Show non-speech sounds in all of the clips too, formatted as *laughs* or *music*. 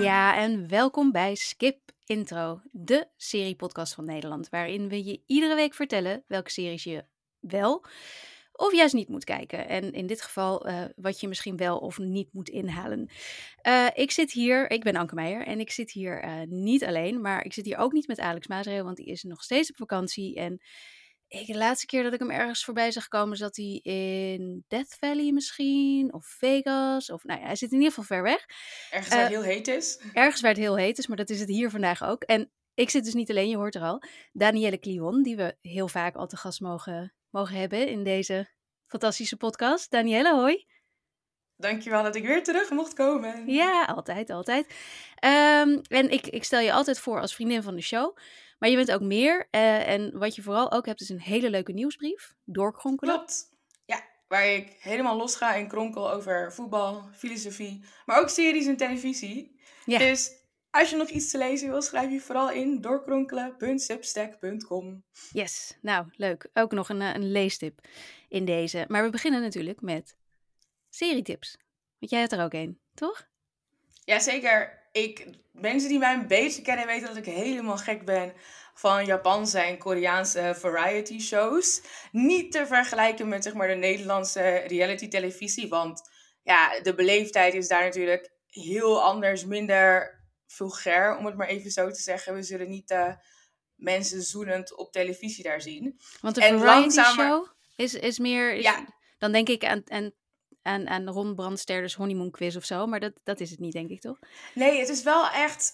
Ja, en welkom bij Skip Intro, de seriepodcast van Nederland, waarin we je iedere week vertellen welke series je wel of juist niet moet kijken. En in dit geval uh, wat je misschien wel of niet moet inhalen. Uh, ik zit hier, ik ben Anke Meijer en ik zit hier uh, niet alleen, maar ik zit hier ook niet met Alex Maasreel, want die is nog steeds op vakantie en ik, de laatste keer dat ik hem ergens voorbij zag komen, zat hij in Death Valley misschien, of Vegas, of nou ja, hij zit in ieder geval ver weg. Ergens waar het heel heet is. Ergens waar het heel heet is, maar dat is het hier vandaag ook. En ik zit dus niet alleen, je hoort er al, Danielle Clion, die we heel vaak al te gast mogen, mogen hebben in deze fantastische podcast. Danielle, hoi. Dankjewel dat ik weer terug mocht komen. Ja, altijd, altijd. Um, en ik, ik stel je altijd voor als vriendin van de show. Maar je bent ook meer. Uh, en wat je vooral ook hebt, is een hele leuke nieuwsbrief. Doorkronkelen. Klopt. Ja, waar ik helemaal los ga en kronkel over voetbal, filosofie. Maar ook series en televisie. Ja. Dus als je nog iets te lezen wil, schrijf je vooral in doorkronkelen.substack.com. Yes, nou leuk. Ook nog een, een leestip in deze. Maar we beginnen natuurlijk met serietips. Want jij hebt er ook een, toch? Jazeker. Ik, mensen die mij een beetje kennen weten dat ik helemaal gek ben van Japanse en Koreaanse variety shows. Niet te vergelijken met zeg maar, de Nederlandse reality televisie. Want ja, de beleefdheid is daar natuurlijk heel anders, minder vulgair, om het maar even zo te zeggen. We zullen niet uh, mensen zoenend op televisie daar zien. Want de variety langzamer... show is, is meer... Is, ja. Dan denk ik aan, aan aan, aan Ron Brandsterders honeymoon quiz of zo. Maar dat, dat is het niet, denk ik, toch? Nee, het is wel echt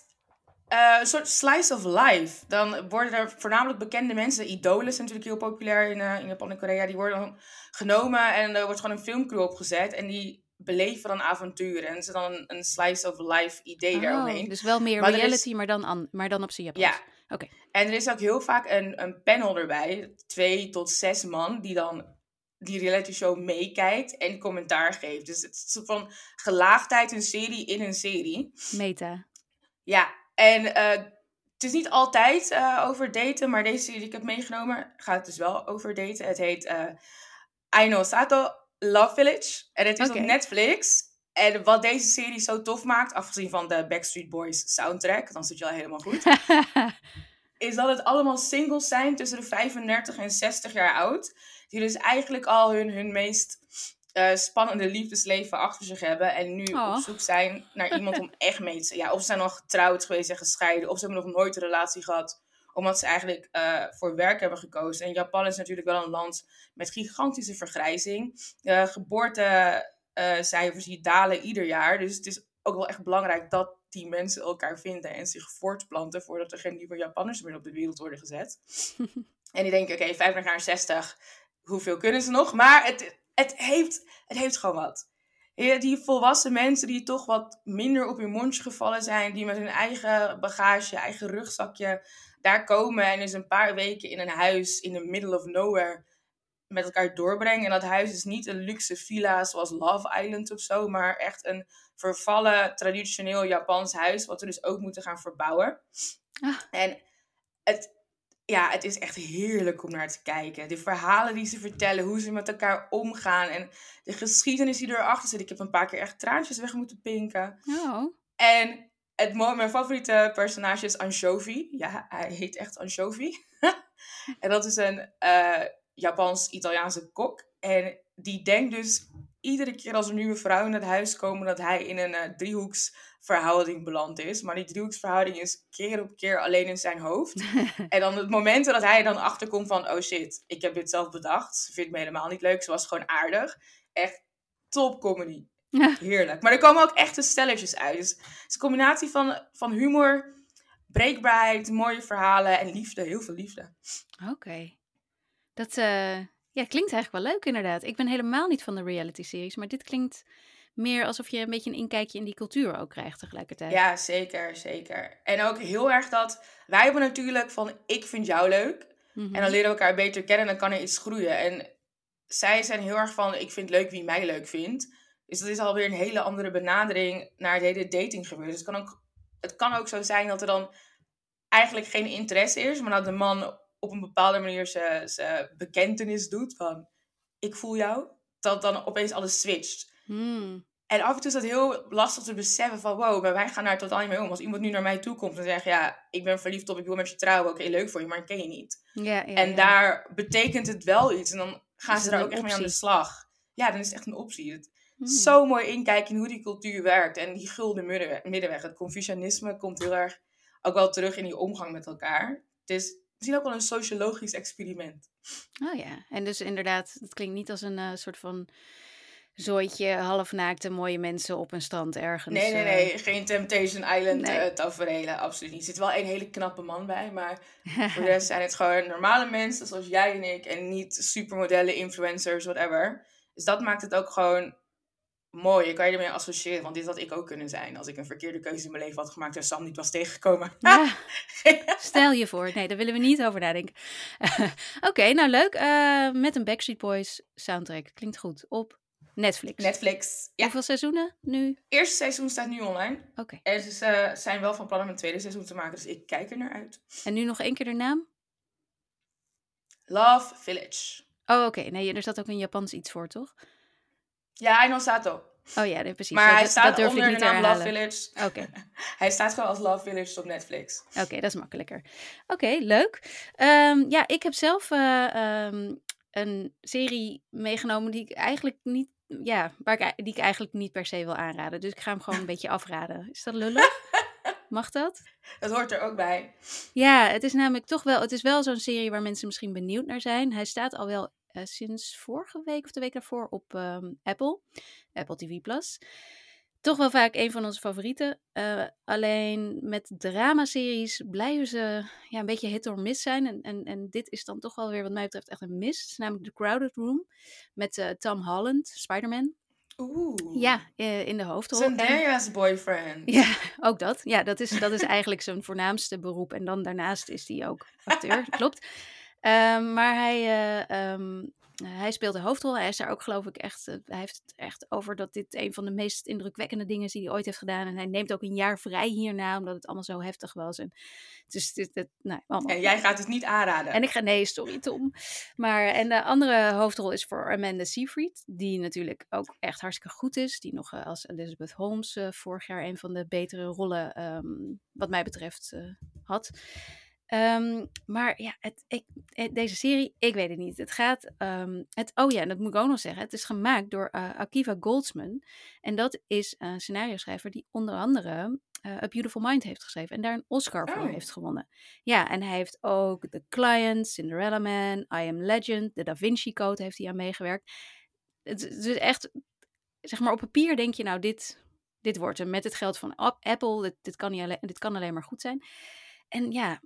uh, een soort slice of life. Dan worden er voornamelijk bekende mensen, idolen zijn natuurlijk heel populair in, uh, in Japan en Korea, die worden dan genomen en er wordt gewoon een filmcrew opgezet en die beleven dan avonturen. En is dan een, een slice of life idee oh, daaromheen. Dus wel meer maar reality, maar, dan an, maar dan op zijn Japans. Ja. Oké. En er is ook heel vaak een, een panel erbij, twee tot zes man, die dan die reality show meekijkt en commentaar geeft. Dus het is van gelaagdheid, een serie in een serie. Meta. Ja, en uh, het is niet altijd uh, over daten, maar deze serie die ik heb meegenomen gaat dus wel over daten. Het heet uh, Aino Sato Love Village. En het is okay. op Netflix. En wat deze serie zo tof maakt, afgezien van de Backstreet Boys soundtrack, dan zit je al helemaal goed, *laughs* is dat het allemaal singles zijn tussen de 35 en 60 jaar oud. Die dus eigenlijk al hun, hun meest uh, spannende liefdesleven achter zich hebben. En nu oh. op zoek zijn naar iemand om *laughs* echt mee te Ja, of ze zijn al getrouwd geweest en gescheiden. Of ze hebben nog nooit een relatie gehad. Omdat ze eigenlijk uh, voor werk hebben gekozen. En Japan is natuurlijk wel een land met gigantische vergrijzing. Uh, geboortecijfers die dalen ieder jaar. Dus het is ook wel echt belangrijk dat die mensen elkaar vinden en zich voortplanten. Voordat er geen nieuwe Japanners meer op de wereld worden gezet. *laughs* en die denken, oké, okay, 50 naar 60 hoeveel kunnen ze nog? Maar het, het, heeft, het heeft gewoon wat. Die volwassen mensen die toch wat minder op hun mondje gevallen zijn, die met hun eigen bagage, eigen rugzakje daar komen en dus een paar weken in een huis in the middle of nowhere met elkaar doorbrengen. En dat huis is niet een luxe villa zoals Love Island of zo, maar echt een vervallen traditioneel Japans huis, wat we dus ook moeten gaan verbouwen. Ah. En het, ja, het is echt heerlijk om naar te kijken. De verhalen die ze vertellen, hoe ze met elkaar omgaan en de geschiedenis die erachter zit. Ik heb een paar keer echt traantjes weg moeten pinken. Oh. En het, mijn favoriete personage is Anchovy. Ja, hij heet echt Anchovy. *laughs* en dat is een uh, Japans-Italiaanse kok. En die denkt dus iedere keer als er nieuwe vrouwen naar het huis komen, dat hij in een uh, driehoeksverhouding beland is. Maar die driehoeksverhouding is keer op keer alleen in zijn hoofd. *laughs* en dan het moment dat hij dan achterkomt van, oh shit, ik heb dit zelf bedacht. Ze vindt me helemaal niet leuk, ze was gewoon aardig. Echt top comedy. *laughs* Heerlijk. Maar er komen ook echte stelletjes uit. Dus het is een combinatie van, van humor, breekbaarheid, mooie verhalen en liefde. Heel veel liefde. Oké. Dat, uh, ja, klinkt eigenlijk wel leuk inderdaad. Ik ben helemaal niet van de reality series, maar dit klinkt meer alsof je een beetje een inkijkje in die cultuur ook krijgt tegelijkertijd. Ja, zeker, zeker. En ook heel erg dat wij hebben natuurlijk van ik vind jou leuk. En dan mhm. leren we elkaar beter kennen en dan kan er iets groeien. En zij zijn heel erg van ik vind leuk wie mij leuk vindt. Dus dat is alweer een hele andere benadering naar het hele dating gebeuren. Dus het kan ook, het kan ook zo zijn dat er dan eigenlijk geen interesse is, maar dat de man op een bepaalde manier zijn bekentenis doet van ik voel jou, dat dan opeens alles switcht. Hmm. En af en toe is dat heel lastig te beseffen van wow, maar wij gaan daar totaal niet mee om. Als iemand nu naar mij toe komt en zegt ja, ik ben verliefd op, ik wil met je trouwen, oké, leuk voor je, maar ik ken je niet. Ja, ja, en ja. daar betekent het wel iets en dan gaan ze daar ook echt mee aan de slag. Ja, dan is het echt een optie. Het Hmm. zo mooi inkijken in hoe die cultuur werkt en die gulden middenweg. middenweg. Het Confucianisme komt heel erg ook wel terug in die omgang met elkaar. Het is misschien ook wel een sociologisch experiment. Oh ja, en dus inderdaad, het klinkt niet als een eh, soort van zooitje halfnaakte mooie mensen op een strand ergens. Nee, nee, eh. nee. Geen Temptation Island Nee. eh, tafereelen. Absoluut niet. Er zit wel een hele knappe man bij. Maar *laughs* voor de rest zijn het gewoon normale mensen zoals jij en ik. En niet supermodellen, influencers, whatever. Dus dat maakt het ook gewoon mooi. Je kan je ermee associëren. Want dit had ik ook kunnen zijn. Als ik een verkeerde keuze in mijn leven had gemaakt en Sam niet was tegengekomen. Ja, *laughs* stel je voor. Nee, daar willen we niet over nadenken. *laughs* Oké, nou leuk. Eh, met een Backstreet Boys soundtrack. Klinkt goed. Op Netflix. Netflix. Ja, Hoeveel seizoenen nu? eerste seizoen staat nu online. Oké. En ze zijn wel van plan om een tweede seizoen te maken. Dus ik kijk er naar uit. En nu nog één keer de naam? Love Village. Oh, oké. Nee, er zat ook een Japans iets voor, toch? Ja, Aino Sato. Oh ja, nee, precies. Maar hij dat- staat dat onder ik de naam Love. Village. Oké. *laughs* Hij staat gewoon als Love Village op Netflix. Oké, dat is makkelijker. Oké, leuk. Ehm, ja, ik heb zelf eh, ehm, een serie meegenomen die ik eigenlijk niet, ja, waar ik, die ik eigenlijk niet per se wil aanraden. Dus ik ga hem gewoon een *laughs* beetje afraden. Is dat lullig? *laughs* Mag dat? Dat hoort er ook bij. Ja, het is namelijk toch wel, het is wel zo'n serie waar mensen misschien benieuwd naar zijn. Hij staat al wel eh, sinds vorige week of de week daarvoor op ehm, Apple, Apple TV Plus. Toch wel vaak een van onze favorieten. Eh, alleen met dramaseries blijven ze ja, een beetje hit or miss zijn. En, en, en dit is dan toch wel weer wat mij betreft echt een miss. Het is namelijk The Crowded Room met eh, Tom Holland, Spider-Man. Oeh. Ja, in de hoofdrol. Zendaya's boyfriend. *laughs* ja, ook dat. Ja, dat is, dat is eigenlijk zijn voornaamste beroep. En dan daarnaast is hij ook acteur, *laughs* klopt. Ehm, maar hij, eh, ehm, hij speelt de hoofdrol. Hij is daar ook, geloof ik, echt. eh, hij heeft het echt over dat dit een van de meest indrukwekkende dingen is die hij ooit heeft gedaan. En hij neemt ook een jaar vrij hierna, omdat het allemaal zo heftig was. En dus dit, dit, nou, allemaal. En jij gaat het niet aanraden. En ik ga, nee, sorry Tom. Maar, en de andere hoofdrol is voor Amanda Seyfried, die natuurlijk ook echt hartstikke goed is. Die nog eh, als Elizabeth Holmes vorig jaar een van de betere rollen, ehm, wat mij betreft, had. Ehm, maar ja, het, ik, eh, deze serie, ik weet het niet. Het gaat, ehm, het, oh ja, en dat moet ik ook nog zeggen. Het is gemaakt door eh, Akiva Goldsman. En dat is een scenario schrijver die onder andere eh, A Beautiful Mind heeft geschreven. En daar een Oscar voor Oh. heeft gewonnen. Ja, en hij heeft ook The Client, Cinderella Man, I Am Legend, The Da Vinci Code heeft hij aan meegewerkt. Het is echt, zeg maar op papier denk je nou, dit, dit wordt hem met het geld van Ap- Apple. Dit, dit, kan niet alleen, dit kan alleen maar goed zijn. En ja,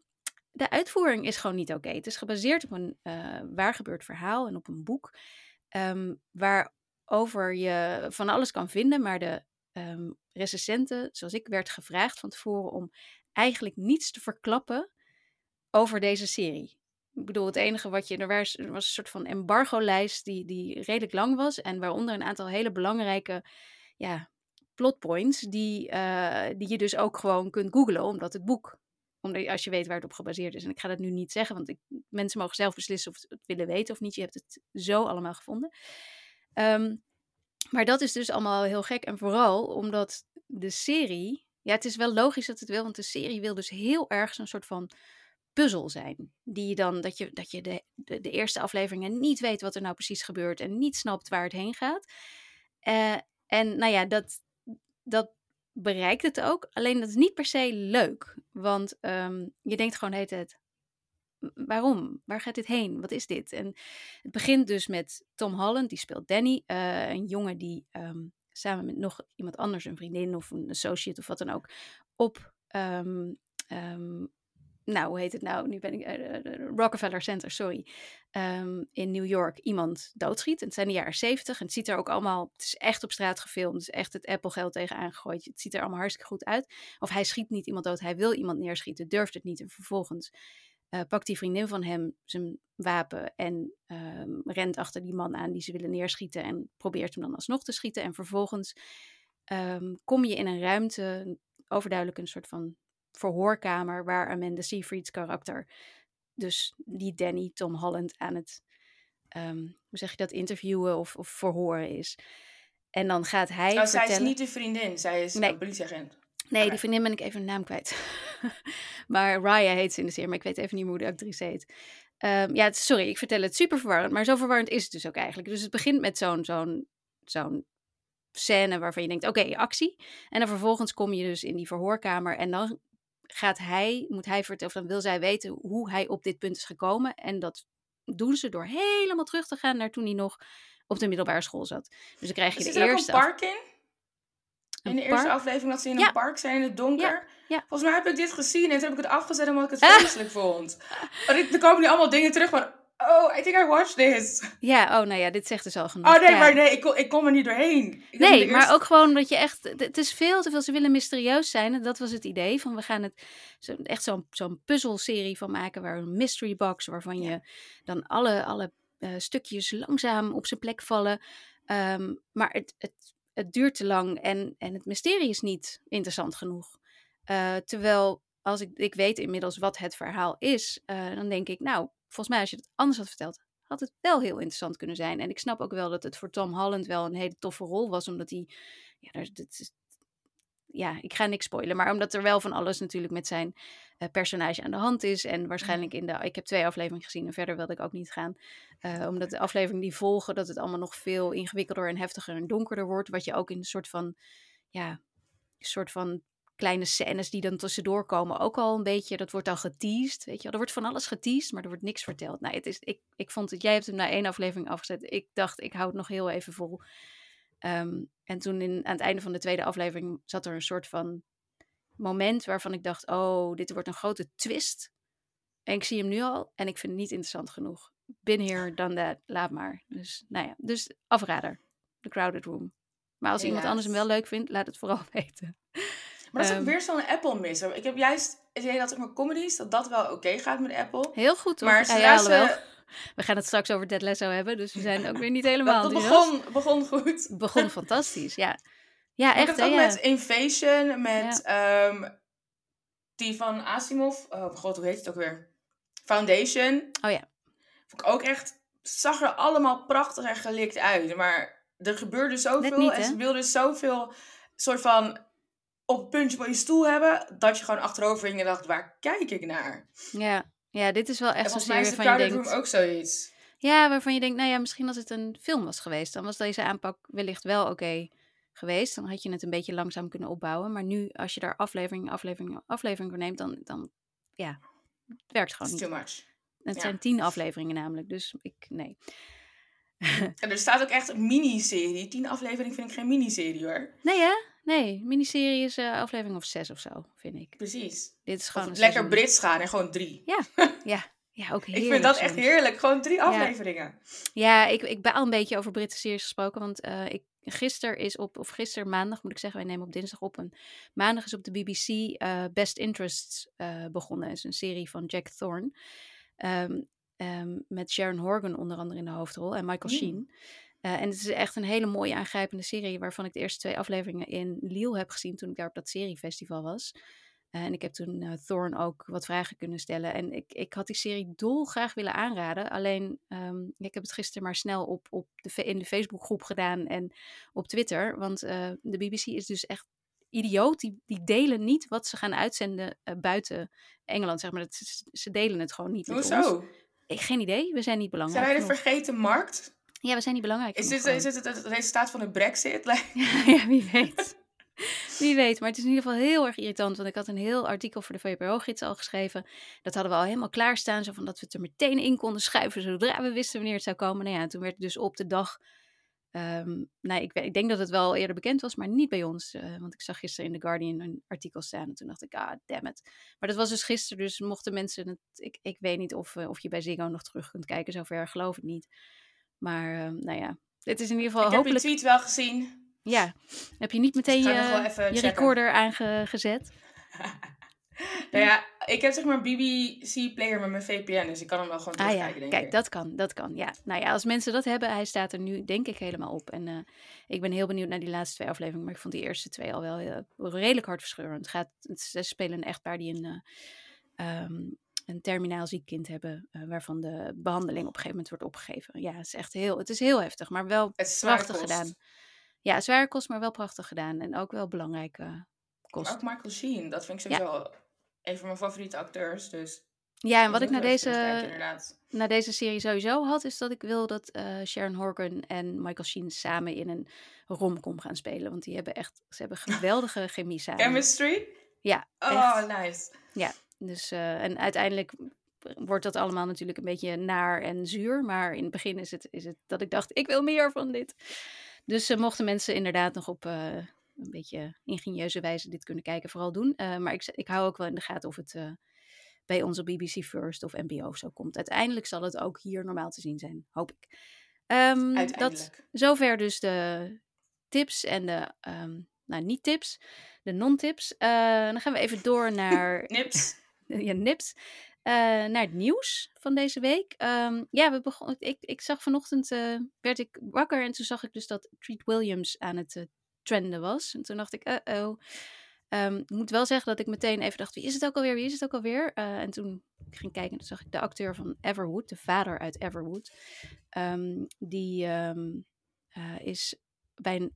de uitvoering is gewoon niet oké. Het is gebaseerd op een eh waargebeurd verhaal en op een boek. ehm, waarover je van alles kan vinden. Maar de ehm recensenten, zoals ik, werd gevraagd van tevoren om eigenlijk niets te verklappen over deze serie. Ik bedoel, het enige wat je. Er was, er was een soort van embargo-lijst die, die redelijk lang was. En waaronder een aantal hele belangrijke ja, plotpoints. Die, eh, die je dus ook gewoon kunt googlen, omdat het boek. Omdat, als je weet waar het op gebaseerd is. En ik ga dat nu niet zeggen, want ik, mensen mogen zelf beslissen of ze het willen weten of niet. Je hebt het zo allemaal gevonden. Ehm, maar dat is dus allemaal heel gek. En vooral omdat de serie. Ja, het is wel logisch dat het wil, want de serie wil dus heel erg zo'n soort van puzzel zijn. Die je dan, dat je, dat je de, de, eerste afleveringen niet weet wat er nou precies gebeurt en niet snapt waar het heen gaat. Eh, en nou ja, dat, dat bereikt het ook. Alleen dat is niet per se leuk. Want ehm, je denkt gewoon hele tijd, waarom? Waar gaat dit heen? Wat is dit? En het begint dus met Tom Holland, die speelt Danny. eh, een jongen die ehm, samen met nog iemand anders, een vriendin of een associate of wat dan ook, op, ehm, nou hoe heet het nou? Nu ben ik, eh, eh, Rockefeller Center, sorry, ehm, in New York iemand doodschiet. En het zijn de jaren zeventig en het ziet er ook allemaal, het is echt op straat gefilmd, het is echt het Apple geld tegenaan gegooid. Het ziet er allemaal hartstikke goed uit. Of hij schiet niet iemand dood, hij wil iemand neerschieten, durft het niet en vervolgens eh, pakt die vriendin van hem zijn wapen en ehm, rent achter die man aan die ze willen neerschieten en probeert hem dan alsnog te schieten. En vervolgens ehm, kom je in een ruimte, overduidelijk een soort van verhoorkamer, waar Amanda Seyfried's karakter, dus die Danny Tom Holland, aan het, ehm, hoe zeg je dat, interviewen of, of verhoren is. En dan gaat hij. Oh, zij is niet de vriendin, zij is nee. een politieagent. Nee, die vriendin ben ik even een naam kwijt. *laughs* maar Raya heet ze in de serie, maar ik weet even niet hoe de actrice heet. Um, ja, sorry, ik vertel het super verwarrend, maar zo verwarrend is het dus ook eigenlijk. Dus het begint met zo'n zo'n zo'n scène waarvan je denkt, oké, actie. En dan vervolgens kom je dus in die verhoorkamer en dan gaat hij, moet hij vertellen, of dan wil zij weten hoe hij op dit punt is gekomen. En dat doen ze door helemaal terug te gaan naar toen hij nog op de middelbare school zat. Dus dan krijg je dus de eerste. Is er park in? In de eerste aflevering dat ze in een park zijn in het donker. Ja. Volgens mij heb ik dit gezien en toen heb ik het afgezet omdat ik het *laughs* vreselijk vond. er komen nu allemaal dingen terug van, oh, I think I watched this. Ja, oh, nou ja, dit zegt dus al genoeg. Oh nee, maar nee, ik kom, ik kom er niet doorheen. nee, maar ook gewoon dat je echt, het is veel te veel, ze willen mysterieus zijn. En dat was het idee van, we gaan het echt zo'n zo'n puzzelserie van maken, waar een mystery box, waarvan je dan alle, alle uh, stukjes langzaam op zijn plek vallen. Um, maar het, het, het duurt te lang en, en het mysterie is niet interessant genoeg. Uh, terwijl als ik, ik weet inmiddels wat het verhaal is, uh, dan denk ik, nou, volgens mij als je het anders had verteld, had het wel heel interessant kunnen zijn. En ik snap ook wel dat het voor Tom Holland wel een hele toffe rol was, omdat hij, ja, ja, ik ga niks spoilen, maar omdat er wel van alles natuurlijk met zijn uh, personage aan de hand is. En waarschijnlijk in de, ik heb twee afleveringen gezien en verder wilde ik ook niet gaan. Uh, omdat de afleveringen die volgen, dat het allemaal nog veel ingewikkelder en heftiger en donkerder wordt. Wat je ook in een soort van, ja, een soort van kleine scènes die dan tussendoor komen ook al een beetje, dat wordt al geteased, weet je wel. Er wordt van alles geteased, maar er wordt niks verteld. Nou, het is, ik, ik vond het, jij hebt hem na één aflevering afgezet. Ik dacht, ik hou het nog heel even vol. Um, en toen in, aan het einde van de tweede aflevering zat er een soort van moment waarvan ik dacht, oh, dit wordt een grote twist. En ik zie hem nu al en ik vind het niet interessant genoeg. Bin here, dan that, laat maar. Dus, nou ja, dus afrader. The Crowded Room. Maar als iemand anders hem wel leuk vindt, laat het vooral *laughs* weten. Maar dat is ook weer zo'n Apple-misser. Ik heb juist het idee dat ik mijn comedies, dat dat wel oké gaat met Apple. Heel goed hoor. Maar ja, ja, ze... We gaan het straks over Dead Lesso hebben, dus we zijn ook weer niet *laughs* helemaal... dat, begon, begon goed. Begon *laughs* fantastisch, ja. Ja, echt. Ik ook met Invasion, met ehm, die van Asimov. Oh god, hoe heet het ook weer? Foundation. Oh ja. Vond ik ook echt... Zag er allemaal prachtig en gelikt uit. Maar er gebeurde zoveel niet, en ze wilden zoveel soort van op puntje van je stoel hebben, dat je gewoon achterover ging en dacht, waar kijk ik naar? Ja, ja dit is wel echt zo'n serie waarvan je denkt... ook zoiets. Ja, waarvan je denkt, nou ja, misschien als het een film was geweest, dan was deze aanpak wellicht wel oké geweest. Dan had je het een beetje langzaam kunnen opbouwen. Maar nu, als je daar aflevering, aflevering, aflevering voor neemt, dan, dan ja, het werkt gewoon niet. too much. Het zijn tien afleveringen namelijk, dus ik, nee. En er staat ook echt een miniserie. Tien afleveringen vind ik geen miniserie hoor. Nee hè? Nee, miniserie is uh, aflevering of zes of zo, vind ik. Precies. Dit is gewoon lekker Brits gaan en gewoon drie. Ja, ja. Ja, ook heerlijk. *laughs* Ik vind dat echt heerlijk. Gewoon drie afleveringen. Ja, ik, ik baal een beetje over Britse series gesproken. Want uh, ik, gisteren is op, of gisteren maandag moet ik zeggen, wij nemen op dinsdag op. En maandag is op de BBC uh, eh, Best Interests begonnen. Het is een serie van Jack Thorne. Um, um, met Sharon Horgan onder andere in de hoofdrol en Michael mm. Sheen. Uh, en het is echt een hele mooie aangrijpende serie waarvan ik de eerste twee afleveringen in Lille heb gezien toen ik daar op dat seriefestival was. Uh, en ik heb toen uh, Thorn ook wat vragen kunnen stellen. En ik, ik had die serie dol graag willen aanraden. Alleen, um, ik heb het gisteren maar snel op, op de, in de Facebookgroep gedaan en op Twitter. Want de BBC is dus echt idioot. Die, die delen niet wat ze gaan uitzenden buiten Engeland, zeg maar. Dat, ze delen het gewoon niet met Hoezo? ons. Ik, geen idee. We zijn niet belangrijk. Zijn wij de vergeten markt? Ja, we zijn niet belangrijk. Is dit, is het het resultaat van de brexit? *laughs* ja, wie weet. Wie weet, maar het is in ieder geval heel erg irritant. Want ik had een heel artikel voor de VPRO-gids al geschreven. Dat hadden we al helemaal klaarstaan. Zo van dat we het er meteen in konden schuiven. Zodra we wisten wanneer het zou komen. Nou ja, toen werd het dus op de dag. Um, nou, ik, ik, denk dat het wel eerder bekend was, maar niet bij ons. Uh, want ik zag gisteren in The Guardian een artikel staan. En toen dacht ik, ah, damn it. Maar dat was dus gisteren. Dus mochten mensen. Het, ik, ik weet niet of, uh, of je bij Ziggo nog terug kunt kijken. Zover geloof ik niet. Maar uh, nou ja, dit is in ieder geval ik hopelijk... Heb je tweet wel gezien. Ja, heb je niet meteen je, je recorder aangezet? *laughs* nou ja, ik heb zeg maar BBC Player met mijn VPN, dus ik kan hem wel gewoon terugkijken, ah, ja. denk Kijk, ik. dat kan, dat kan, ja. Nou ja, als mensen dat hebben, hij staat er nu denk ik helemaal op. En uh, ik ben heel benieuwd naar die laatste twee afleveringen, maar ik vond die eerste twee al wel uh, redelijk hartverscheurend. Het gaat, ze spelen een echtpaar die een... Uh, um, een terminaal ziek kind hebben, uh, waarvan de behandeling op een gegeven moment wordt opgegeven. Ja, het is echt heel, het is heel heftig, maar wel prachtig gedaan. ja, zware kost, maar wel prachtig gedaan. En ook wel belangrijke kost. ook Michael Sheen, dat vind ik sowieso ja. een van mijn favoriete acteurs. Dus ja, en wat ik naar deze, naar deze serie sowieso had, is dat ik wil dat uh, Sharon Horgan en Michael Sheen samen in een romcom gaan spelen. Want die hebben echt, ze hebben *laughs* geweldige chemie samen. Chemistry? Ja. Oh, nice. Ja, dus uh, en uiteindelijk wordt dat allemaal natuurlijk een beetje naar en zuur. Maar in het begin is het, is het dat ik dacht, ik wil meer van dit. Dus uh, mochten mensen inderdaad nog op uh, een beetje ingenieuze wijze dit kunnen kijken, vooral doen. maar ik, ik hou ook wel in de gaten of het bij onze BBC First of NPO zo komt. Uiteindelijk zal het ook hier normaal te zien zijn, hoop ik. Um, dat, zover dus de tips en de, um, nou niet tips, de non-tips. Uh, dan gaan we even door *laughs* naar... nips. *laughs* ja, nips. Uh, naar het nieuws van deze week. Um, ja, we begon, ik, ik zag vanochtend, uh, werd ik wakker en toen zag ik dus dat Treat Williams aan het trenden was. En toen dacht ik, uh-oh. Um, ik moet wel zeggen dat ik meteen even dacht, wie is het ook alweer, wie is het ook alweer? En toen ging kijken, toen zag ik de acteur van Everwood, de vader uit Everwood. Um, die is bij een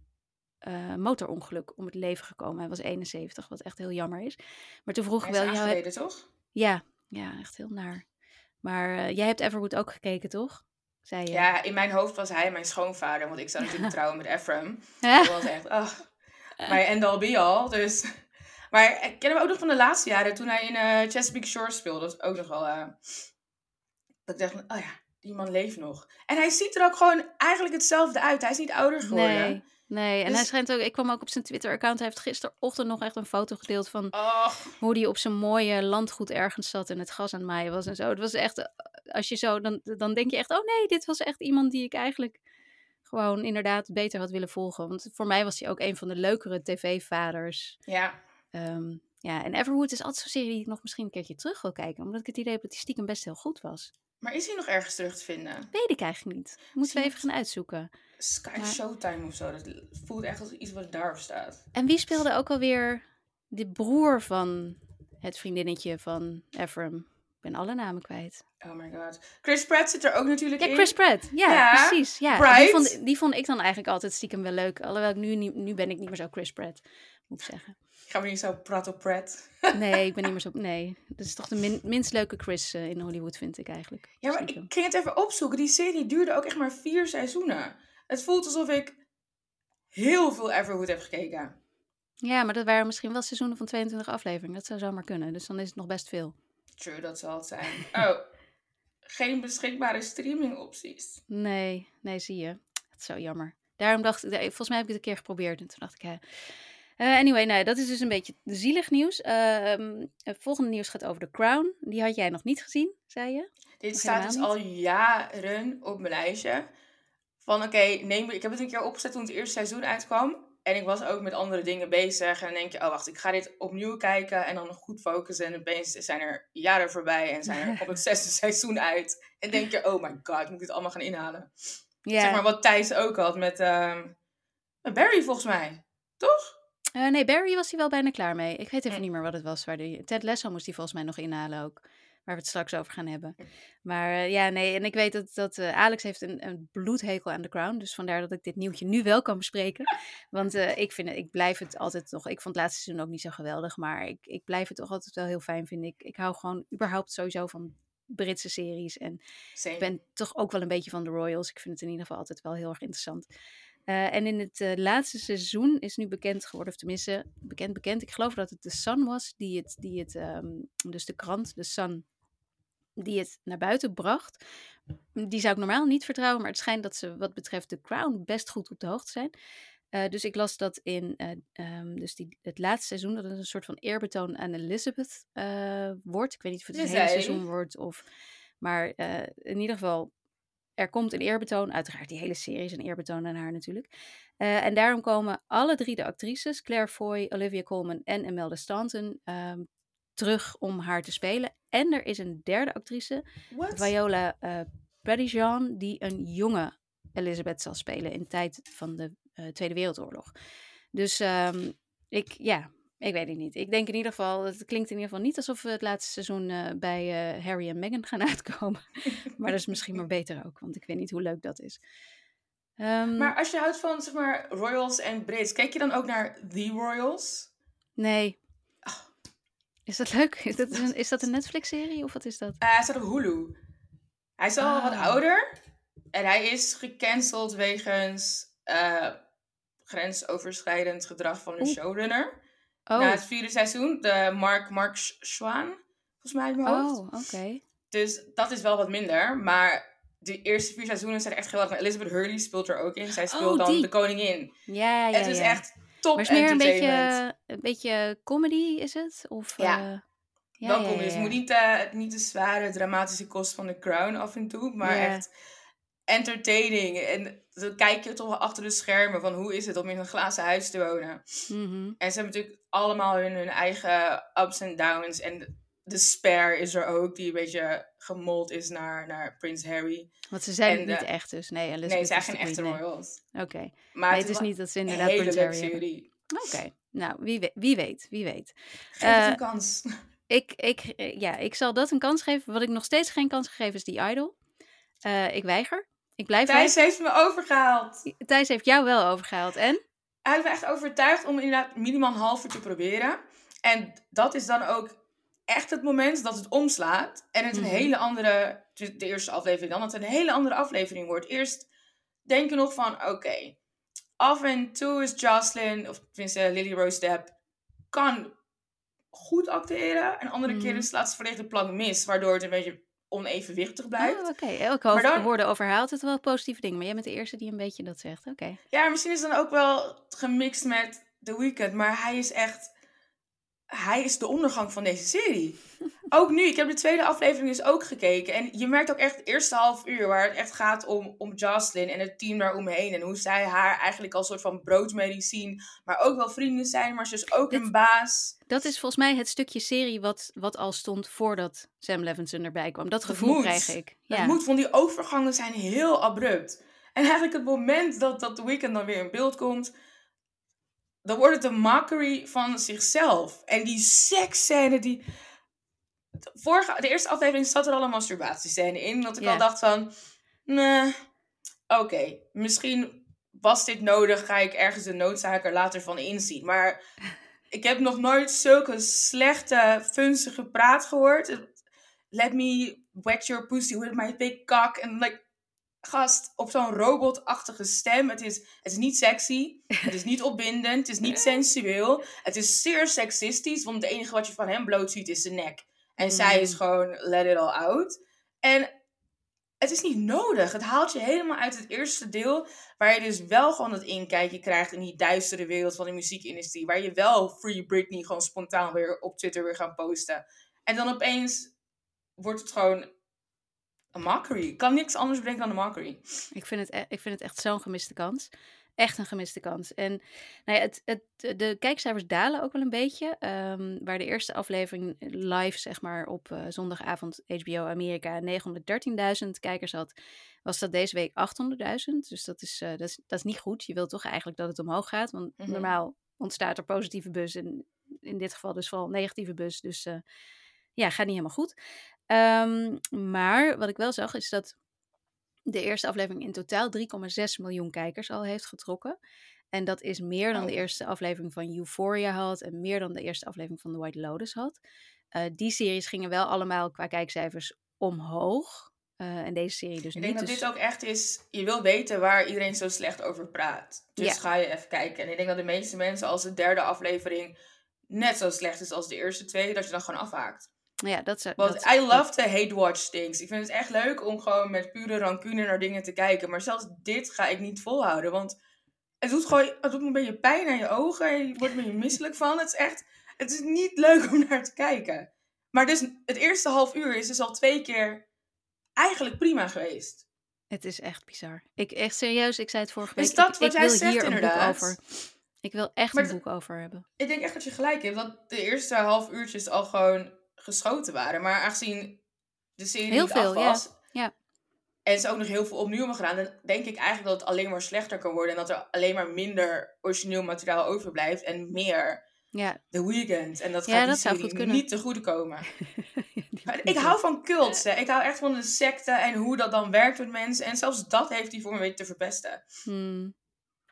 uh, motorongeluk om het leven gekomen. Hij was 71, wat echt heel jammer is. Maar toen vroeg ik wel... Hij is toch? Ja, ja, echt heel naar. Maar jij hebt Everwood ook gekeken, toch? Zei je. Ja, in mijn hoofd was hij mijn schoonvader, want ik zou natuurlijk *laughs* trouwen met Ephraim. *laughs* Dat was echt, ach, mijn end all be all. Dus maar ik ken hem ook nog van de laatste jaren, toen hij in uh, Chesapeake Shore speelde. Dat is ook nog wel... Uh, dat ik dacht, oh ja, die man leeft nog. En hij ziet er ook gewoon eigenlijk hetzelfde uit. Hij is niet ouder geworden. Nee, nee. en dus hij schijnt ook... Ik kwam ook op zijn Twitter-account. Hij heeft gisterochtend nog echt een foto gedeeld van... Hoe hij op zijn mooie landgoed ergens zat en het gas aan het maaien was en zo. Het was echt... Als je zo... Dan, dan denk je echt, oh nee, dit was echt iemand die ik eigenlijk gewoon inderdaad beter had willen volgen. Want voor mij was hij ook een van de leukere tv-vaders. Ja. Um, ja, en Everwood is altijd zo'n serie die ik nog misschien een keertje terug wil kijken. Omdat ik het idee heb dat die stiekem best heel goed was. Maar is hij nog ergens terug te vinden? Weet ik eigenlijk niet. Moeten we even gaan uitzoeken. Sky Showtime of zo. Dat voelt echt als iets wat daarop staat. En wie speelde ook alweer de broer van het vriendinnetje van Ephraim? Ik ben alle namen kwijt. Oh my god. Chris Pratt zit er ook natuurlijk in. Ja, Chris Pratt. Ja, precies. Ja. Die, vond, die vond ik dan eigenlijk altijd stiekem wel leuk. Alhoewel ik nu, nu ben ik niet meer zo Chris Pratt, moet ik zeggen. Gaan we niet zo praten op Pratt? Nee, ik ben niet *laughs* meer zo... Nee, dat is toch de minst leuke Chris uh, in Hollywood, vind ik eigenlijk. Ja, maar ik ging het even opzoeken. Die serie duurde ook echt maar vier seizoenen. Het voelt alsof ik heel veel Everwood heb gekeken. Ja, maar dat waren misschien wel seizoenen van 22 afleveringen. Dat zou zomaar kunnen. Dus dan is het nog best veel. True, dat zal het zijn. Oh, geen beschikbare streaming opties. Nee, nee, zie je. Dat is zo jammer. Daarom dacht ik, volgens mij heb ik het een keer geprobeerd. En toen dacht ik, hè, uh, anyway, nou, dat is dus een beetje zielig nieuws. Uh, het volgende nieuws gaat over The Crown. Die had jij nog niet gezien, zei je? Dit staat dus al jaren op mijn lijstje. Van oké, neem ik heb het een keer opgezet toen het eerste seizoen uitkwam. En ik was ook met andere dingen bezig. En dan denk je, oh wacht, ik ga dit opnieuw kijken. En dan nog goed focussen. En opeens zijn er jaren voorbij. En zijn er op het *laughs* zesde seizoen uit. En denk je, oh my god, ik moet dit allemaal gaan inhalen. Yeah. Zeg maar wat Thijs ook had met, uh, met Barry volgens mij. Toch? Uh, nee, Barry was hij wel bijna klaar mee. Ik weet even hm. niet meer wat het was. Waar die, Ted Lasso moest hij volgens mij nog inhalen ook. Waar we het straks over gaan hebben. Hm. Maar uh, ja, nee. En ik weet dat, dat uh, Alex heeft een, een bloedhekel aan The Crown. Dus vandaar dat ik dit nieuwtje nu wel kan bespreken. Want ik, vind het, ik blijf het altijd toch... Ik vond het laatste seizoen ook niet zo geweldig. Maar ik, ik blijf het toch altijd wel heel fijn vinden. Ik, ik hou gewoon überhaupt sowieso van Britse series. En ik ben toch ook wel een beetje van de Royals. Ik vind het in ieder geval altijd wel heel erg interessant. Uh, en in het uh, laatste seizoen is nu bekend geworden, of tenminste bekend, bekend. Ik geloof dat het de Sun was, die het, die het um, dus de krant, de Sun, die het naar buiten bracht. Die zou ik normaal niet vertrouwen, maar het schijnt dat ze wat betreft de Crown best goed op de hoogte zijn. Uh, dus ik las dat in um, dus die, het laatste seizoen, dat het een soort van eerbetoon aan Elizabeth wordt. Ik weet niet of het een hele seizoen wordt of... Maar in ieder geval er komt een eerbetoon, uiteraard die hele serie is een eerbetoon aan haar natuurlijk. Uh, en daarom komen alle drie de actrices, Claire Foy, Olivia Colman en Imelda Stanton, um, terug om haar te spelen. En er is een derde actrice, What? Viola uh, Padijan, die een jonge Elizabeth zal spelen in de tijd van de uh, Tweede Wereldoorlog. Dus um, ik, ja, ik weet het niet. Ik denk in ieder geval, het klinkt in ieder geval niet alsof we het laatste seizoen uh, bij uh, Harry en Meghan gaan *laughs* uitkomen. maar dat is misschien maar beter ook, want ik weet niet hoe leuk dat is. Ehm, Maar als je houdt van, zeg maar, royals en Brits, kijk je dan ook naar The Royals? nee. Ah. Is dat leuk? Is dat een, is dat een Netflix-serie of wat is dat? Eh, hij staat op Hulu. Hij is al wat Ah. ouder. En hij is gecanceld wegens eh, grensoverschrijdend gedrag van de showrunner. Oh, Na het vierde seizoen, de Mark, Mark Sch- Schwaan, volgens mij uit mijn hoofd. oh oké. Dus dat is wel wat minder. Maar de eerste vier seizoenen zijn echt geweldig. Elizabeth Hurley speelt er ook in. Zij speelt Oh, dan die. de koningin. Ja, ja, het is ja. echt top Maar is meer een beetje, een beetje comedy, is het? Of, Ja. eh, ja, Wel ja, ja. het moet niet, eh, niet de zware, dramatische kost van The Crown af en toe. Maar echt entertaining. En dan kijk je toch wel achter de schermen van hoe is het om in een glazen huis te wonen. Mhm. En ze hebben natuurlijk allemaal hun, hun eigen ups en downs. En de spare is er ook, die een beetje gemold is naar, naar Prins Harry. Want ze zijn En, niet echt dus. Nee, Elizabeth nee, het zijn geen echte nee. royals. Oké. Maar Nee, het is niet dat ze inderdaad hele Prins leuke Harry hebben. serie. Oké. Nou, wie, we- wie weet, wie weet. Geef Eh, een kans. *laughs* Ik, ik, eh, ja, ik zal dat een kans geven. Wat ik nog steeds geen kans gegeven is die Idol. Eh, ik weiger. Ik blijf Thijs heeft me overgehaald. Thijs heeft jou wel overgehaald. En? Hij heeft me echt overtuigd om inderdaad minimaal een half uur te proberen. En dat is dan ook echt het moment dat het omslaat. En het een Mhm. hele andere, de de eerste aflevering dan, dat het een hele andere aflevering wordt. Eerst denk je nog van, oké, af en toe is Jocelyn, of tenminste Lily Rose Depp, kan goed acteren. En andere Mhm. keren slaat ze volledig de plank mis, waardoor het een beetje onevenwichtig blijft. Oh, oké. Ik hoor, Maar dan- hoorde over haar altijd wel positieve dingen. Maar jij bent de eerste die een beetje dat zegt. Oké. Ja, misschien is het dan ook wel gemixt met The Weeknd. Maar hij is echt... Hij is de ondergang van deze serie. ook nu, ik heb de tweede aflevering dus ook gekeken. En je merkt ook echt het eerste half uur waar het echt gaat om, om Jocelyn en het team daaromheen. En hoe zij haar eigenlijk als soort van broodmedie zien. Maar ook wel vrienden zijn, maar ze is ook een baas. Dat is volgens mij het stukje serie wat, wat al stond voordat Sam Levinson erbij kwam. Dat Dat gevoel krijg ik. Ja. moet, want die overgangen zijn heel abrupt. En eigenlijk het moment dat, dat The Weeknd dan weer in beeld komt, dan wordt het een mockery van zichzelf. En die seksscène, die... de Vorige, de eerste aflevering zat er al een masturbatiescène in, dat ik al dacht van, nee, oké, misschien was dit nodig, ga ik ergens de noodzaak er later van inzien. Maar ik heb nog nooit zulke slechte, funzige praat gehoord. Let me wet your pussy with my big cock. En like, gast, op zo'n robotachtige stem. Het is, het is niet sexy. Het is niet *laughs* opwindend. Het is niet sensueel. Het is zeer seksistisch. Want het enige wat je van hem bloot ziet is zijn nek. En zij is Mm. gewoon let it all out. En het is niet nodig. Het haalt je helemaal uit het eerste deel. Waar je dus wel gewoon dat inkijkje krijgt in die duistere wereld van de muziekindustrie. Waar je wel Free Britney gewoon spontaan weer op Twitter weer gaan posten. En dan opeens wordt het gewoon een mockery. Ik kan niks anders bedenken dan een mockery. Ik vind het, e- ik vind het echt zo'n gemiste kans. Echt een gemiste kans. En nou ja, het, het, de kijkcijfers dalen ook wel een beetje. Ehm, waar de eerste aflevering live, zeg maar, op eh, zondagavond HBO Amerika 913.000 kijkers had, was dat deze week 800.000. Dus dat is, eh, dat, is, dat is niet goed. Je wilt toch eigenlijk dat het omhoog gaat. Want Mhm. normaal ontstaat er positieve bus. En in dit geval dus vooral negatieve bus. Dus eh, ja, gaat niet helemaal goed. Ehm, maar wat ik wel zag is dat de eerste aflevering in totaal 3,6 miljoen kijkers al heeft getrokken. En dat is meer dan de Oh. eerste aflevering van Euphoria had en meer dan de eerste aflevering van The White Lotus had. Eh, die series gingen wel allemaal qua kijkcijfers omhoog. Eh, en deze serie dus Ik niet. denk dat dus- dit ook echt is... Je wil weten waar iedereen zo slecht over praat. Dus ga je even kijken. En ik denk dat de meeste mensen als de derde aflevering net zo slecht is als de eerste twee, dat je dan gewoon afhaakt. Ja, dat is. Want dat- I love to hate watch things. Ik vind het echt leuk om gewoon met pure rancune naar dingen te kijken. Maar zelfs dit ga ik niet volhouden. Want het doet gewoon het doet me een beetje pijn aan je ogen. En je wordt er een beetje misselijk van. Het is echt, het is niet leuk om naar te kijken. Maar dus het eerste half uur is dus al twee keer eigenlijk prima geweest. Het is echt bizar. Ik echt serieus, ik zei het vorige week. Is dat ik, wat ik jij wil zegt, hier een boek inderdaad? over. Ik wil echt Maar een boek over hebben. Ik denk echt dat je gelijk hebt. Dat de eerste half uurtjes al gewoon geschoten waren. Maar aangezien de serie Heel niet veel, af ja. was. Ja. En ze ook nog heel veel opnieuw hebben gedaan. Dan denk ik eigenlijk dat het alleen maar slechter kan worden. En dat er alleen maar minder origineel materiaal overblijft. En meer Ja, The Weeknd. En dat Ja, gaat dat zou serie goed kunnen. niet te goede komen. *laughs* ik hou van cults. Ik hou echt van de secte en hoe dat dan werkt met mensen. En zelfs dat heeft hij voor me weten te verpesten. Hmm.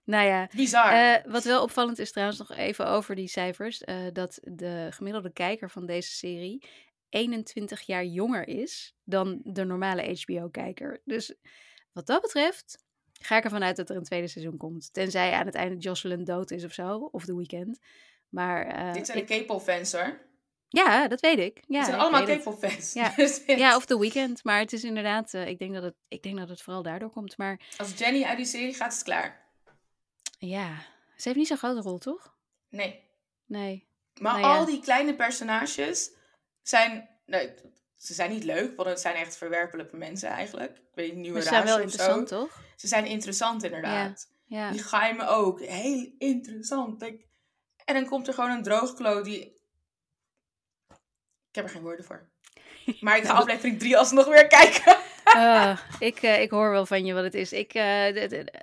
Nou ja, Bizar. Uh, wat wel opvallend is trouwens nog even over die cijfers. Uh, dat de gemiddelde kijker van deze serie 21 jaar jonger is dan de normale HBO-kijker. Dus wat dat betreft ga ik ervan uit dat er een tweede seizoen komt. Tenzij aan het einde Jocelyn dood is of zo, of The Weeknd. Maar, uh, Dit zijn ik... de K-pop-fans hoor. Ja, dat weet ik. Ja, het zijn allemaal K-pop-fans. Ja. *laughs* ja, of The Weeknd. Maar het is inderdaad, uh, ik, denk dat het, ik denk dat het vooral daardoor komt. Maar... Als Jenny uit die serie gaat, is het klaar. Ja, ze heeft niet zo'n grote rol, toch? Nee. Nee. Maar nou, al die kleine personages zijn... Nee, ze zijn niet leuk, want het zijn echt verwerpelijke mensen eigenlijk. Ik weet niet, nieuwe Maar ze zijn wel interessant, toch? Ze zijn interessant inderdaad. Ja. ja. Die geheimen ook. Heel interessant. Ik... En dan komt er gewoon een droogklo die... Ik heb er geen woorden voor. *laughs* Maar ik ga aflevering 3 alsnog weer *laughs* kijken. Uh, ik, uh, ik hoor wel van je wat het is. Ik, uh,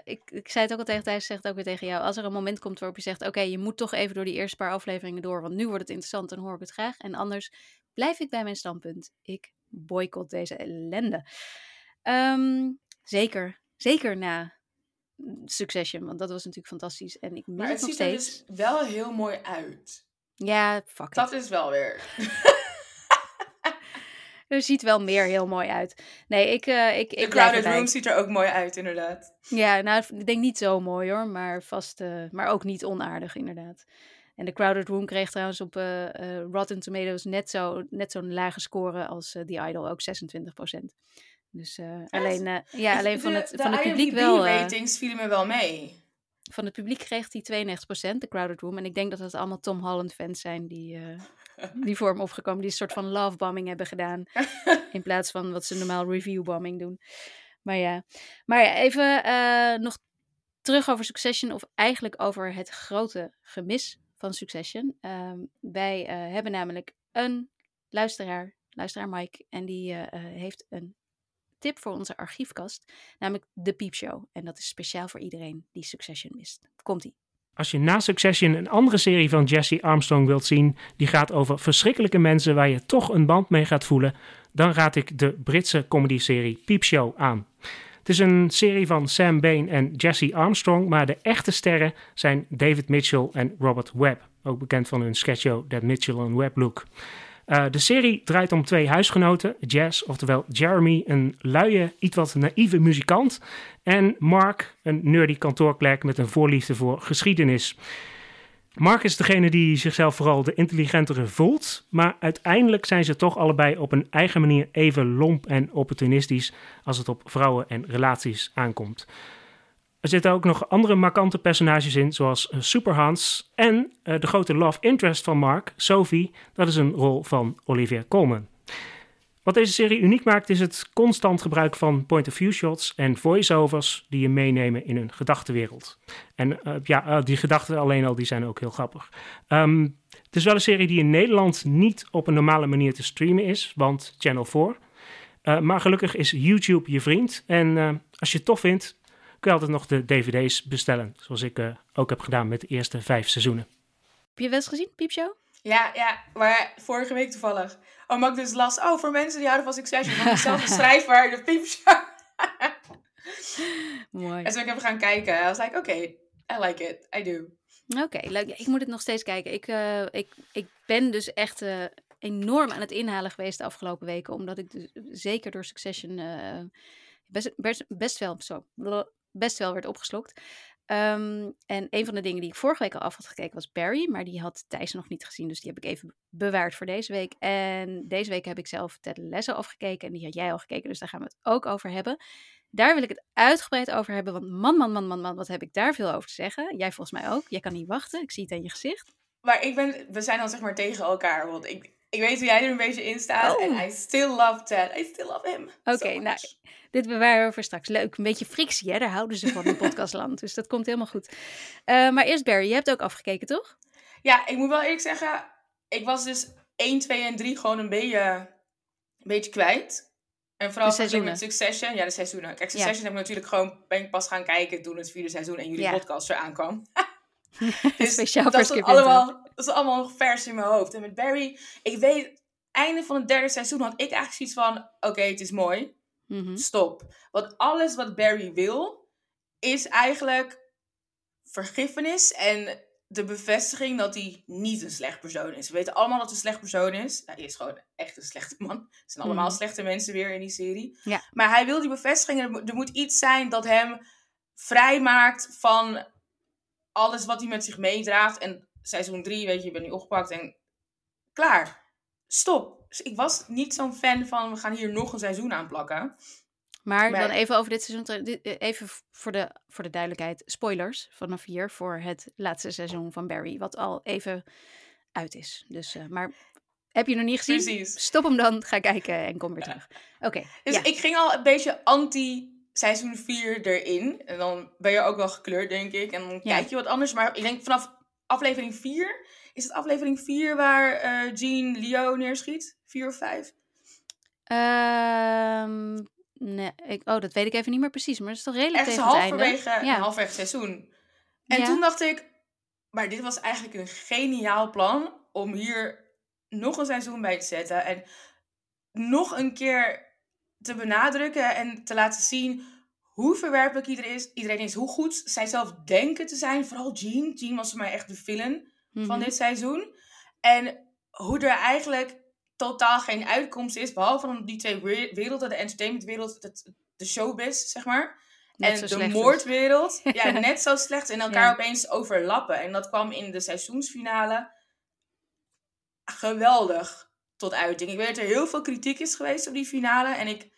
ik, ik zei het ook al tegen Thijs, zeg het ook weer tegen jou. Als er een moment komt waarop je zegt, oké, okay, je moet toch even door die eerste paar afleveringen door, want nu wordt het interessant, dan hoor ik het graag. En anders blijf ik bij mijn standpunt. Ik boycott deze ellende. Um, zeker, zeker na Succession, want dat was natuurlijk fantastisch. En ik mis maar het, het nog ziet steeds. er dus wel heel mooi uit. Ja, fuck Dat it. is wel weer... *laughs* *laughs* Er ziet wel meer heel mooi uit. Nee, ik, uh, ik, De ik Crowded Room ziet er ook mooi uit, inderdaad. Ja, nou, ik denk niet zo mooi hoor, maar vast, uh, maar ook niet onaardig inderdaad. En de Crowded Room kreeg trouwens op uh, Rotten Tomatoes net zo'n net zo'n lage score als The Idol, ook 26%. Dus alleen, ja, alleen de, van het, van het publiek wel. De ratings vielen me wel mee. Van het publiek kreeg hij 92%, de Crowded Room. En ik denk dat het allemaal Tom Holland fans zijn die, *laughs* die voor hem opgekomen. Die een soort van lovebombing hebben gedaan. *laughs* In plaats van wat ze normaal reviewbombing doen. Maar ja, maar ja even uh, nog terug over Succession. Of eigenlijk over het grote gemis van Succession. Uh, wij uh, hebben namelijk een luisteraar, luisteraar Mike. En die heeft een tip voor onze archiefkast. Namelijk de Piepshow. En dat is speciaal voor iedereen die Succession mist. Komt-ie. Als je na Succession een andere serie van Jesse Armstrong wilt zien, die gaat over verschrikkelijke mensen waar je toch een band mee gaat voelen, dan raad ik de Britse comedyserie Peep Show aan. Het is een serie van Sam Bain en Jesse Armstrong, maar de echte sterren zijn David Mitchell en Robert Webb, ook bekend van hun sketchshow That Mitchell and Webb Look. Uh, de serie draait om twee huisgenoten, Jazz, oftewel Jeremy, een luie, iets wat naïeve muzikant, en Mark, een nerdy kantoorklerk met een voorliefde voor geschiedenis. Mark is degene die zichzelf vooral de intelligentere voelt, maar uiteindelijk zijn ze toch allebei op een eigen manier even lomp en opportunistisch als het op vrouwen en relaties aankomt. Er zitten ook nog andere markante personages in, zoals Super Hans en uh, de grote love interest van Mark, Sophie. Dat is een rol van Olivia Colman. Wat deze serie uniek maakt is het constant gebruik van point-of-view shots en voiceovers die je meenemen in hun gedachtenwereld. En uh, ja, die gedachten alleen al die zijn ook heel grappig. Um, het is wel een serie die in Nederland niet op een normale manier te streamen is, want Channel 4. Uh, maar gelukkig is YouTube je vriend. En als je het tof vindt, kun je altijd nog de dvd's bestellen. Zoals ik uh, ook heb gedaan met de eerste vijf seizoenen. Heb je wel eens gezien, Piepshow? Ja, ja, maar vorige week toevallig. Oh, maar ik dus las, oh, voor mensen die houden van Succession, van dezelfde *laughs* schrijver, de Piepshow. Mooi. En zo ik even gaan kijken. I was like, oké, okay, I like it, I do. Oké, okay, leuk. Ik moet het nog steeds kijken. Ik, uh, ik, ik ben dus echt uh, enorm aan het inhalen geweest de afgelopen weken, omdat ik dus, zeker door Succession uh, best, best, best wel zo best wel werd opgeslokt. Um, en een van de dingen die ik vorige week al af had gekeken was Barry, maar die had Thijs nog niet gezien, dus die heb ik even bewaard voor deze week. En deze week heb ik zelf Ted Lasso afgekeken en die had jij al gekeken, dus daar gaan we het ook over hebben. Daar wil ik het uitgebreid over hebben, want man, man, man, man, man, wat heb ik daar veel over te zeggen. Jij volgens mij ook. Jij kan niet wachten, ik zie het aan je gezicht. Maar ik ben, we zijn dan zeg maar tegen elkaar, want ik, ik weet hoe jij er een beetje in staat. En oh. I still love Ted. I still love him. Oké, okay, so nou, dit bewaren we voor straks. Leuk, een beetje frictie, hè? Daar houden ze van in *laughs* podcastland. dus dat komt helemaal goed. Uh, maar eerst Barry, je hebt ook afgekeken, toch? Ja, ik moet wel eerlijk zeggen, ik was dus 1, 2 en 3 gewoon een beetje, een beetje kwijt. En vooral met Succession. Ja, de seizoenen. Kijk, Succession ja. heb ik natuurlijk gewoon, ben ik pas gaan kijken toen het vierde seizoen en jullie ja. podcast eraan kwam. *laughs* *laughs* dus Speciaal dat is, allemaal, dat is allemaal nog vers in mijn hoofd. En met Barry, ik weet, einde van het derde seizoen had ik eigenlijk zoiets van: oké, het is mooi. Mhm. Stop. Want alles wat Barry wil, is eigenlijk vergiffenis en de bevestiging dat hij niet een slecht persoon is. We weten allemaal dat hij een slecht persoon is. hij is gewoon echt een slechte man. Het zijn allemaal Mhm. slechte mensen weer in die serie. Ja. Maar hij wil die bevestiging. Er moet iets zijn dat hem vrijmaakt van alles wat hij met zich meedraagt. En seizoen 3, weet je, je bent nu opgepakt en klaar. Stop. Dus ik was niet zo'n fan van we gaan hier nog een seizoen aan plakken. Maar Maar- dan even over dit seizoen. eh, Even voor de, voor de duidelijkheid. Spoilers vanaf hier voor het laatste seizoen van Barry. Wat al even uit is. Dus, eh, maar heb je nog niet gezien? Precies. Stop hem dan. Ga kijken en kom weer terug. Oké. Dus ja. ik ging al een beetje anti seizoen 4 erin. En dan ben je ook wel gekleurd, denk ik. En dan Ja. kijk je wat anders. Maar ik denk vanaf aflevering 4... Is het aflevering 4 waar eh Jean Leo neerschiet? 4 of 5? Ehm, nee, ik, oh, dat weet ik even niet meer precies. Maar dat is toch redelijk Ergens tegen het einde? halverwege, Ja. halverwege seizoen. En Ja. toen dacht ik... Maar dit was eigenlijk een geniaal plan... om hier nog een seizoen bij te zetten. En nog een keer te benadrukken en te laten zien hoe verwerpelijk iedereen is, iedereen is, hoe goed zij zelf denken te zijn. Vooral Jean. Jean was voor mij echt de villain van Mhm. dit seizoen. En hoe er eigenlijk totaal geen uitkomst is, behalve dan die twee we- werelden, de entertainmentwereld, het- de showbiz, zeg maar. Net en de moordwereld, *laughs* ja, net zo slecht en elkaar Ja. opeens overlappen. En dat kwam in de seizoensfinale geweldig tot uiting. Ik weet dat er heel veel kritiek is geweest op die finale. En ik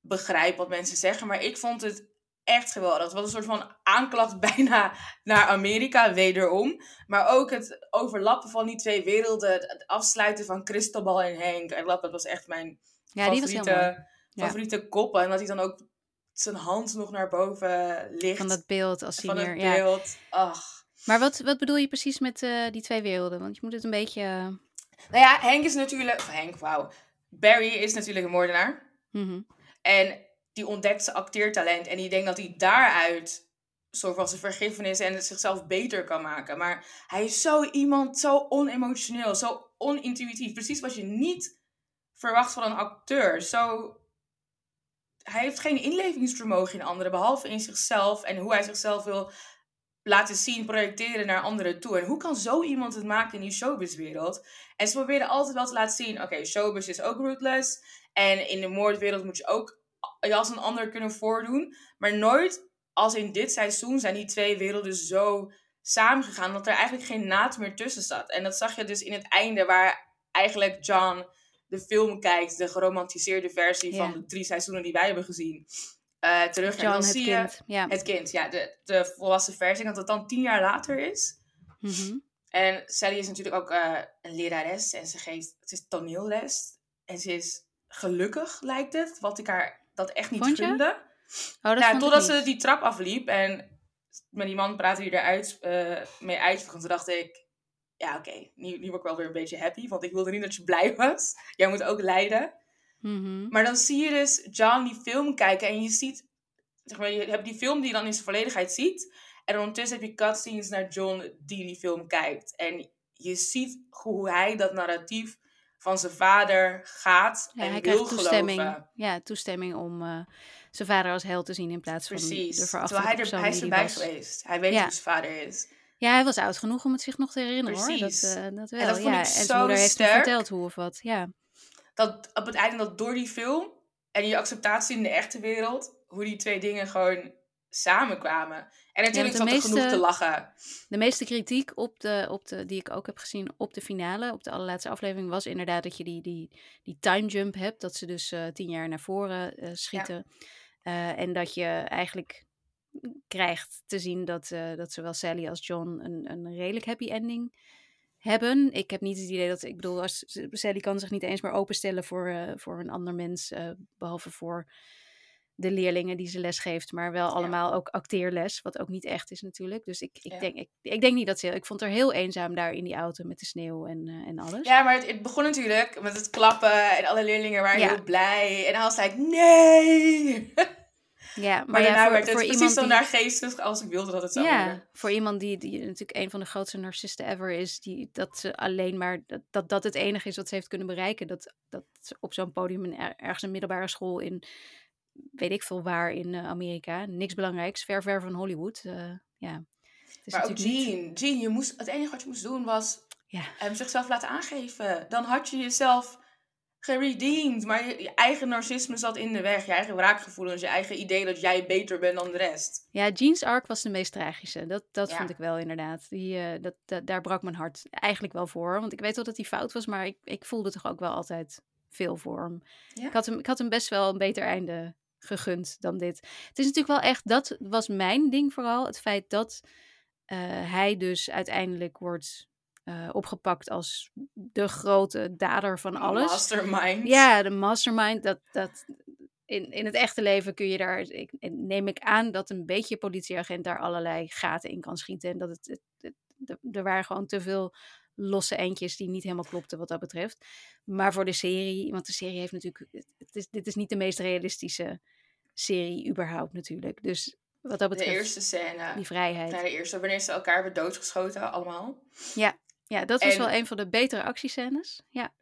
begrijp wat mensen zeggen, maar ik vond het echt geweldig. Het was een soort van aanklacht *laughs* bijna naar Amerika, wederom. Maar ook het overlappen van die twee werelden. Het afsluiten van Cristobal en Henk. En dat was echt mijn Ja, favoriete. Ja. favoriete koppen. En dat hij dan ook zijn hand nog naar boven ligt. Van dat beeld als van hij het neer... Ja. beeld. Ach. Maar wat, wat bedoel je precies met eh, die twee werelden? Want je moet het een beetje... Nou ja, Henk is natuurlijk... of Henk, wauw. Barry is natuurlijk een moordenaar. mhm. En die ontdekt zijn acteertalent. En die denkt dat hij daaruit soort van zijn vergiffenis en het zichzelf beter kan maken. Maar hij is zo iemand, zo onemotioneel, zo onintuïtief. Precies wat je niet verwacht van een acteur. Zo... Hij heeft geen inlevingsvermogen in anderen, behalve in zichzelf. En hoe hij zichzelf wil laten zien, projecteren naar anderen toe. En hoe kan zo iemand het maken in die showbizwereld? En ze proberen altijd wel te laten zien, oké, showbiz is ook ruthless. En in de moordwereld moet je ook je als een ander kunnen voordoen. Maar nooit als in dit seizoen zijn die twee werelden zo samengegaan dat er eigenlijk geen naad meer tussen zat. En dat zag je dus in het einde waar eigenlijk John de film kijkt, de geromantiseerde versie van de drie seizoenen die wij hebben gezien. Eh, terug en dan het zie kind. je Ja. het kind, ja, de, de volwassen versie, dat het dan tien jaar later is. Mhm. En Sally is natuurlijk ook eh, een lerares en ze geeft, het is toneelles. En ze is gelukkig, lijkt het, wat ik haar dat echt niet Vond je? gunde. Oh, Nou, totdat ze die trap afliep en met die man praatte die eruit eh mee toen dacht ik, ja oké, nu, nu word ik wel weer een beetje happy. Want ik wilde niet dat je blij was. Jij moet ook lijden. Mhm. Maar dan zie je dus John die film kijken en je ziet, zeg maar, je hebt die film die je dan in zijn volledigheid ziet. En ondertussen heb je cutscenes naar John die die film kijkt. En je ziet hoe hij dat narratief van zijn vader gaat Ja, en hij wil krijgt toestemming, geloven. ja, toestemming om eh, zijn vader als held te zien in plaats van Precies. de Terwijl verachtelijke hij, er, hij is erbij was. geweest. Hij weet Ja. hoe zijn vader is. Ja, hij was oud genoeg om het zich nog te herinneren Precies. hoor. Dat, eh, dat wel. En dat vond ja. ik en zijn moeder heeft hem verteld hoe of wat. Ja. Dat op het einde dat door die film en die acceptatie in de echte wereld, hoe die twee dingen gewoon samenkwamen. En natuurlijk want zat er genoeg te lachen. De meeste kritiek op de, op de, die ik ook heb gezien op de finale, op de allerlaatste aflevering, was inderdaad dat je die, die, die time jump hebt. Dat ze dus eh, tien jaar naar voren eh, schieten. Eh, en dat je eigenlijk krijgt te zien dat, dat zowel Sally als John een, een redelijk happy ending hebben. Ik heb niet het idee dat, ik bedoel, als, Sally kan zich niet eens meer openstellen voor, eh, voor een ander mens, eh, behalve voor de leerlingen die ze les geeft, maar wel allemaal ook acteerles, wat ook niet echt is natuurlijk. Dus ik, ik, Ja. denk, ik, ik denk niet dat ze, ik vond haar heel eenzaam daar in die auto met de sneeuw en, eh, en alles. Ja, maar het, het begon natuurlijk met het klappen en alle leerlingen waren Ja. heel blij. En hij was like, nee! *laughs* Ja, maar, Maar ja, voor, werd het voor precies zo als ik wilde dat het zou ja, worden. voor iemand die, die natuurlijk een van de grootste narcisten ever is, die, dat ze alleen maar, dat, dat dat het enige is wat ze heeft kunnen bereiken, dat, dat ze op zo'n podium in, er- ergens een middelbare school in, weet ik veel waar in eh, Amerika, niks belangrijks, ver ver van Hollywood. eh, ja, het Maar ook niet- Jean, je moest, het enige wat je moest doen was Ja. hem zichzelf laten aangeven. Dan had je jezelf geredeemd. Maar je, je eigen narcisme zat in de weg. Je eigen wraakgevoelens, je eigen idee dat jij beter bent dan de rest. Ja, Jean's arc was de meest tragische. Dat, dat Ja. vond ik wel inderdaad. Die, eh, dat, dat, daar brak mijn hart eigenlijk wel voor. Want ik weet wel dat hij fout was, maar ik, ik voelde toch ook wel altijd veel voor hem. Ja. Ik, had hem. ik had hem best wel een beter einde gegund dan dit. Het is natuurlijk wel echt, dat was mijn ding vooral. Het feit dat eh, hij dus uiteindelijk wordt eh, opgepakt als de grote dader van alles. Mastermind. Ja, de mastermind. Dat, dat, in, in het echte leven kun je daar, ik, neem ik aan dat een beetje politieagent daar allerlei gaten in kan schieten. En dat het, het, het- er- er waren gewoon te veel losse eindjes die niet helemaal klopten wat dat betreft. Maar voor de serie, want de serie heeft natuurlijk, het is, dit is niet de meest realistische serie überhaupt natuurlijk. Dus wat dat De betreft, eerste scène. die vrijheid. De eerste, wanneer ze elkaar hebben doodgeschoten, allemaal. Ja, dat was En- wel een van de betere actiescènes. Ja,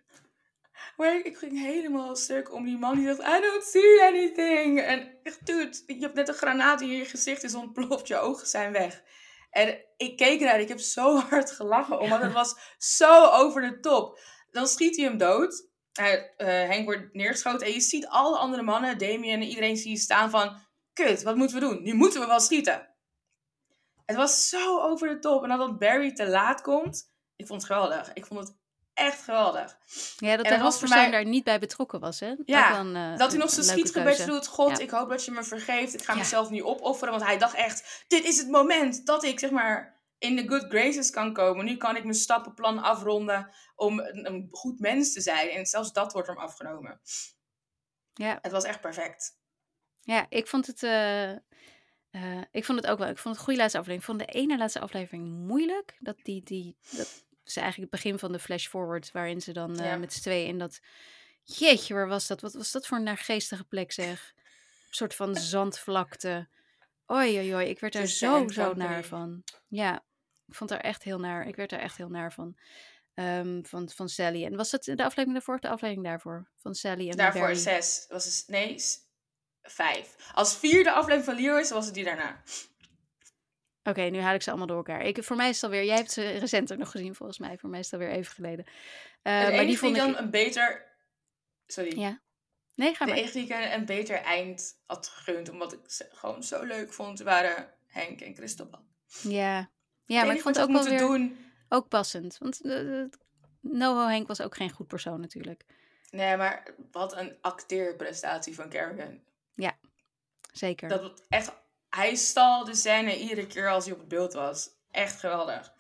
Maar ik ging helemaal stuk om die man die zegt, I don't see anything. En echt, dude, je hebt net een granaat in je gezicht is ontploft, je ogen zijn weg. En ik keek naar, ik heb zo *laughs* hard gelachen, omdat het was zo over de top. Dan schiet hij hem dood. Hij, eh, Henk wordt neergeschoten en je ziet alle andere mannen, Damien en iedereen zie je staan van, kut, wat moeten we doen? Nu moeten we wel schieten. Het was zo over de top. En dan dat Barry te laat komt, ik vond het geweldig. Ik vond het echt geweldig. ja dat de hoofdpersoon mij- daar niet bij betrokken was. Hè? Ja, een, eh, Dat hij nog zijn een leuke schietgebed keuze. doet. God, Ja. ik hoop dat je me vergeeft. Ik ga Ja. mezelf nu opofferen. Want hij dacht echt, dit is het moment dat ik zeg maar in de good graces kan komen. Nu kan ik mijn stappenplan afronden om een, een goed mens te zijn. En zelfs dat wordt hem afgenomen. Ja. Het was echt perfect. Ja, ik vond het. eh, eh, ik vond het ook wel. Ik vond het een goede laatste aflevering. Ik vond de ene laatste aflevering moeilijk. Dat die. die dat is eigenlijk het begin van de flash forward. Waarin ze dan eh, Ja. met z'n tweeën in dat. Jeetje, waar was dat? Wat was dat voor een naargeestige plek, zeg? Een soort van *laughs* zandvlakte. Oei, oei, oei. Ik werd daar zo, zo naar van. Ja, ik vond daar echt heel naar. Ik werd daar echt heel naar van. Ehm, van, van Sally. En was dat de aflevering daarvoor of de aflevering daarvoor? Van Sally en Daarvoor Barry? zes. Was het, nee, vijf. Als vierde aflevering van Leroy was het die daarna. Oké, nu haal ik ze allemaal door elkaar. Ik, voor mij is het alweer... Jij hebt ze recenter nog gezien, volgens mij. Voor mij is het alweer even geleden. Eh, maar die vond die ik... dan een beter... Sorry. Ja. Nee, ga de maar. enige die ik een, beter eind had gegund. Omdat ik ze gewoon zo leuk vond. Waren Henk en Christophe. Ja. Ja, maar ik vond het ook wel weer doen. ook passend. Want uh, Noho Henk was ook geen goed persoon natuurlijk. Nee, maar wat een acteerprestatie van Kerrigan. Zeker. Dat was echt, hij stal de scène iedere keer als hij op het beeld was. Echt geweldig.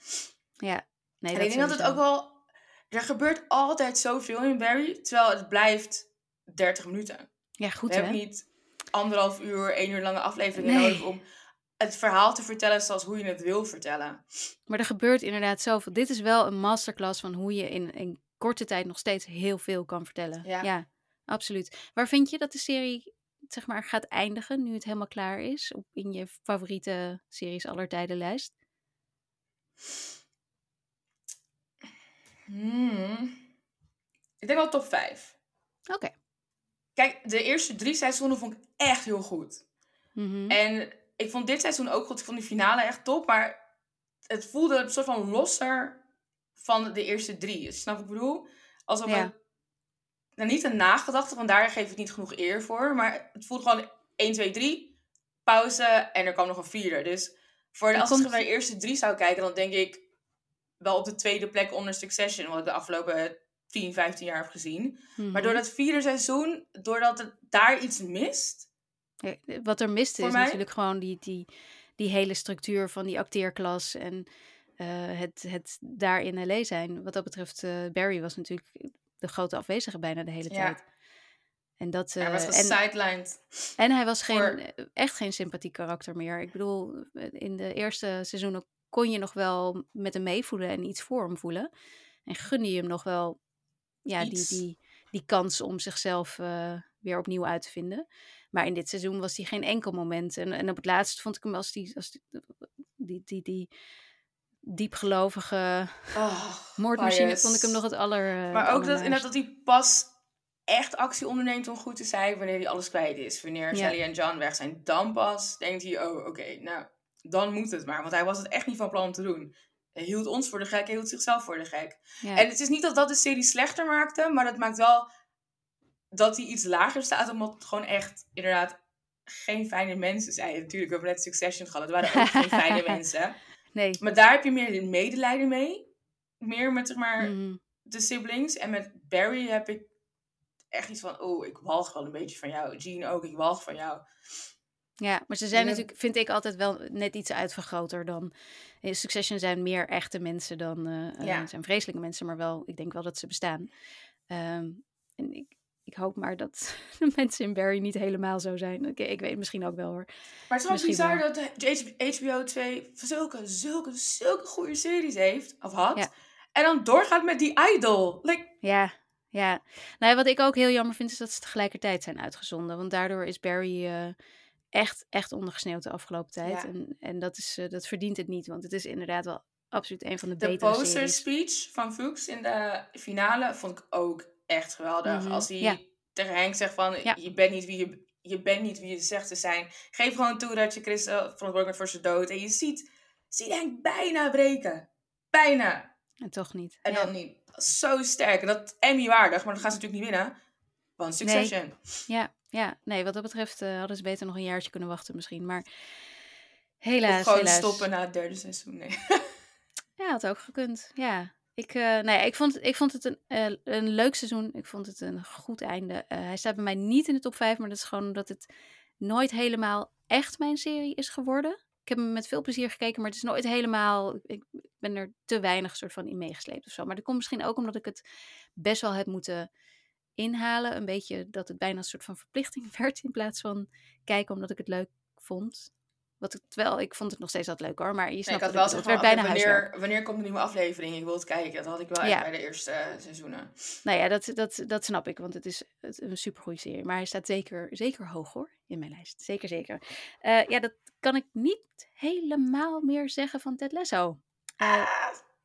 Ja. Nee, en ik denk dat het ook wel... Er gebeurt altijd zoveel in Barry. Terwijl het blijft 30 minuten. Ja, goed We hè? hebben niet anderhalf uur, één uur lange afleveringen Nee. nodig om het verhaal te vertellen zoals hoe je het wil vertellen. Maar er gebeurt inderdaad zoveel. Dit is wel een masterclass van hoe je in, in korte tijd nog steeds heel veel kan vertellen. Ja. absoluut. Waar vind je dat de serie zeg maar, gaat eindigen nu het helemaal klaar is? Op, in je favoriete series aller tijden lijst? Hmm. Ik denk wel top 5. Oké. Kijk, de eerste drie seizoenen vond ik echt heel goed. Mhm. En ik vond dit seizoen ook goed. Ik vond die finale echt top. Maar het voelde een soort van losser van de eerste drie. Snap ik bedoel? Alsof Ja. het... Nou, niet een nagedachte, want daar geef ik niet genoeg eer voor. Maar het voelde gewoon 1, 2, 3. Pauze en er kwam nog een vierde. Dus voor de, als komt- ik naar de eerste drie zou kijken, dan denk ik wel op de tweede plek onder Succession. Wat ik de afgelopen 10, 15 jaar heb gezien. Mhm. Maar door dat vierde seizoen, doordat het daar iets mist. Ja, Wat er Voor is mij- natuurlijk gewoon die, die, die hele structuur van die acteerklas en eh, het, het daar in L.A. zijn. Wat dat betreft, eh, Barry was natuurlijk de grote afwezige bijna de hele Ja. tijd. En, dat, Hij was eh, en, gesidelined. en hij was geen, voor- eh, echt geen sympathiek karakter meer. Ik bedoel, eh, in de eerste seizoenen kon je nog wel met hem meevoelen en iets voor hem voelen. En gunde je hem nog wel ja, die, Iets. die, die kans om zichzelf weer opnieuw uit te vinden. Maar in dit seizoen was hij geen enkel moment. En, en op het laatst vond ik hem als die, als die, die, die, die diepgelovige oh, moordmachine, vond ik hem nog het aller. Uh, maar ook dat, inderdaad dat hij pas echt actie onderneemt om goed te zijn wanneer hij alles kwijt is. Wanneer ja. Sally en John weg zijn, dan pas denkt hij, oh oké, nou, dan moet het maar. Want hij was het echt niet van plan om te doen. Hij hield ons voor de gek, hij hield zichzelf voor de gek. En het is niet dat dat de serie slechter maakte, maar dat maakt wel dat hij iets lager staat, omdat het gewoon echt inderdaad geen fijne mensen zijn. Natuurlijk, we hebben net Succession gehad, het waren ook geen fijne *laughs* mensen. Nee. Maar daar heb je meer medelijden mee. Meer met zeg maar mhm. de siblings. En met Barry heb ik echt iets van, oh, ik walg wel een beetje van jou. Jean ook, ik walg van jou. Ja, maar ze zijn natuurlijk, vind ik altijd wel net iets uitvergroter dan. In Succession zijn meer echte mensen dan. Uh, ja. zijn vreselijke mensen, maar wel, ik denk wel dat ze bestaan. Ehm, en ik, ik hoop maar dat *laughs* de mensen in Barry niet helemaal zo zijn. Ik, ik weet misschien ook wel hoor. Maar het is wel bizar dat HBO 2 zulke, zulke, zulke goede series heeft, of had. En dan doorgaat met die idol. Like... Ja, ja. Nou, wat ik ook heel jammer vind, is dat ze tegelijkertijd zijn uitgezonden. Want daardoor is Barry uh, echt, echt ondergesneeuwd de afgelopen tijd. En, en dat, is, uh, dat verdient het niet, want het is inderdaad wel absoluut een van de, de betere. De poster speech van Fuchs in de finale vond ik ook echt geweldig. Mhm. Als hij tegen Henk zegt van, je bent niet wie je, je bent niet wie je zegt te zijn. Geef gewoon toe dat je Chris verantwoordelijk bent voor zijn dood. En je ziet, ziet Henk bijna breken. Bijna. En toch niet. En dan niet. Zo sterk. En dat Emmy waardig, maar dat gaan ze natuurlijk niet winnen. Want Succession. Nee. Ja, ja. Nee, wat dat betreft uh, hadden ze beter nog een jaartje kunnen wachten misschien. Maar helaas, of gewoon helaas. stoppen na het derde seizoen. Nee. *laughs* ja, had ook gekund. Ja. Ik, uh, nee, ik, vond, ik vond het een, uh, een leuk seizoen. Ik vond het een goed einde. Uh, hij staat bij mij niet in de top 5, maar dat is gewoon omdat het nooit helemaal echt mijn serie is geworden. Ik heb hem met veel plezier gekeken, maar het is nooit helemaal. Ik ben er te weinig soort van in meegesleept of zo. Maar dat komt misschien ook omdat ik het best wel heb moeten inhalen. Een beetje dat het bijna een soort van verplichting *laughs* werd in plaats van kijken omdat ik het leuk vond. Wat ik, terwijl ik vond het nog steeds wat leuk hoor, maar je snapt nee, het, het werd bijna wanneer, wanneer komt de nieuwe aflevering? Ik wil het kijken. Dat had ik wel ja. bij de eerste uh, seizoenen. Nou ja, dat, dat, dat snap ik, want het is een supergoeie serie. Maar hij staat zeker, zeker hoog hoor, in mijn lijst. Zeker, zeker. Uh, ja, dat kan ik niet helemaal meer zeggen van Ted Lasso. Uh,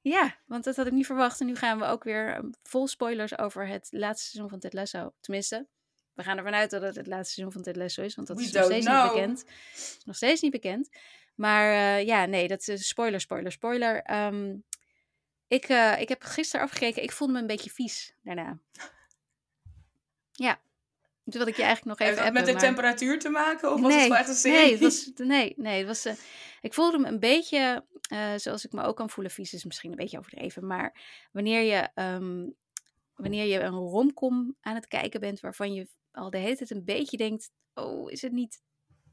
ja, want dat had ik niet verwacht. En nu gaan we ook weer vol spoilers over het laatste seizoen van Ted Lasso. Tenminste, we gaan ervan uit dat het het laatste seizoen van Ted Lasso is, want dat is nog steeds niet bekend. Is nog steeds niet bekend. Maar uh, ja, nee, dat is spoiler, spoiler, spoiler. Um, ik, uh, ik heb gisteren afgekeken. Ik voelde me een beetje vies daarna. *laughs* Ja. Toen wilde ik je eigenlijk nog even Heeft met de temperatuur te maken? Of was het wel echt een serie? Nee, het was, nee, nee het was, uh, ik voelde me een beetje, zoals ik me ook kan voelen, vies is misschien een beetje overdreven. Maar wanneer je, um, wanneer je een romcom aan het kijken bent waarvan je al de hele tijd een beetje denkt: oh, is het niet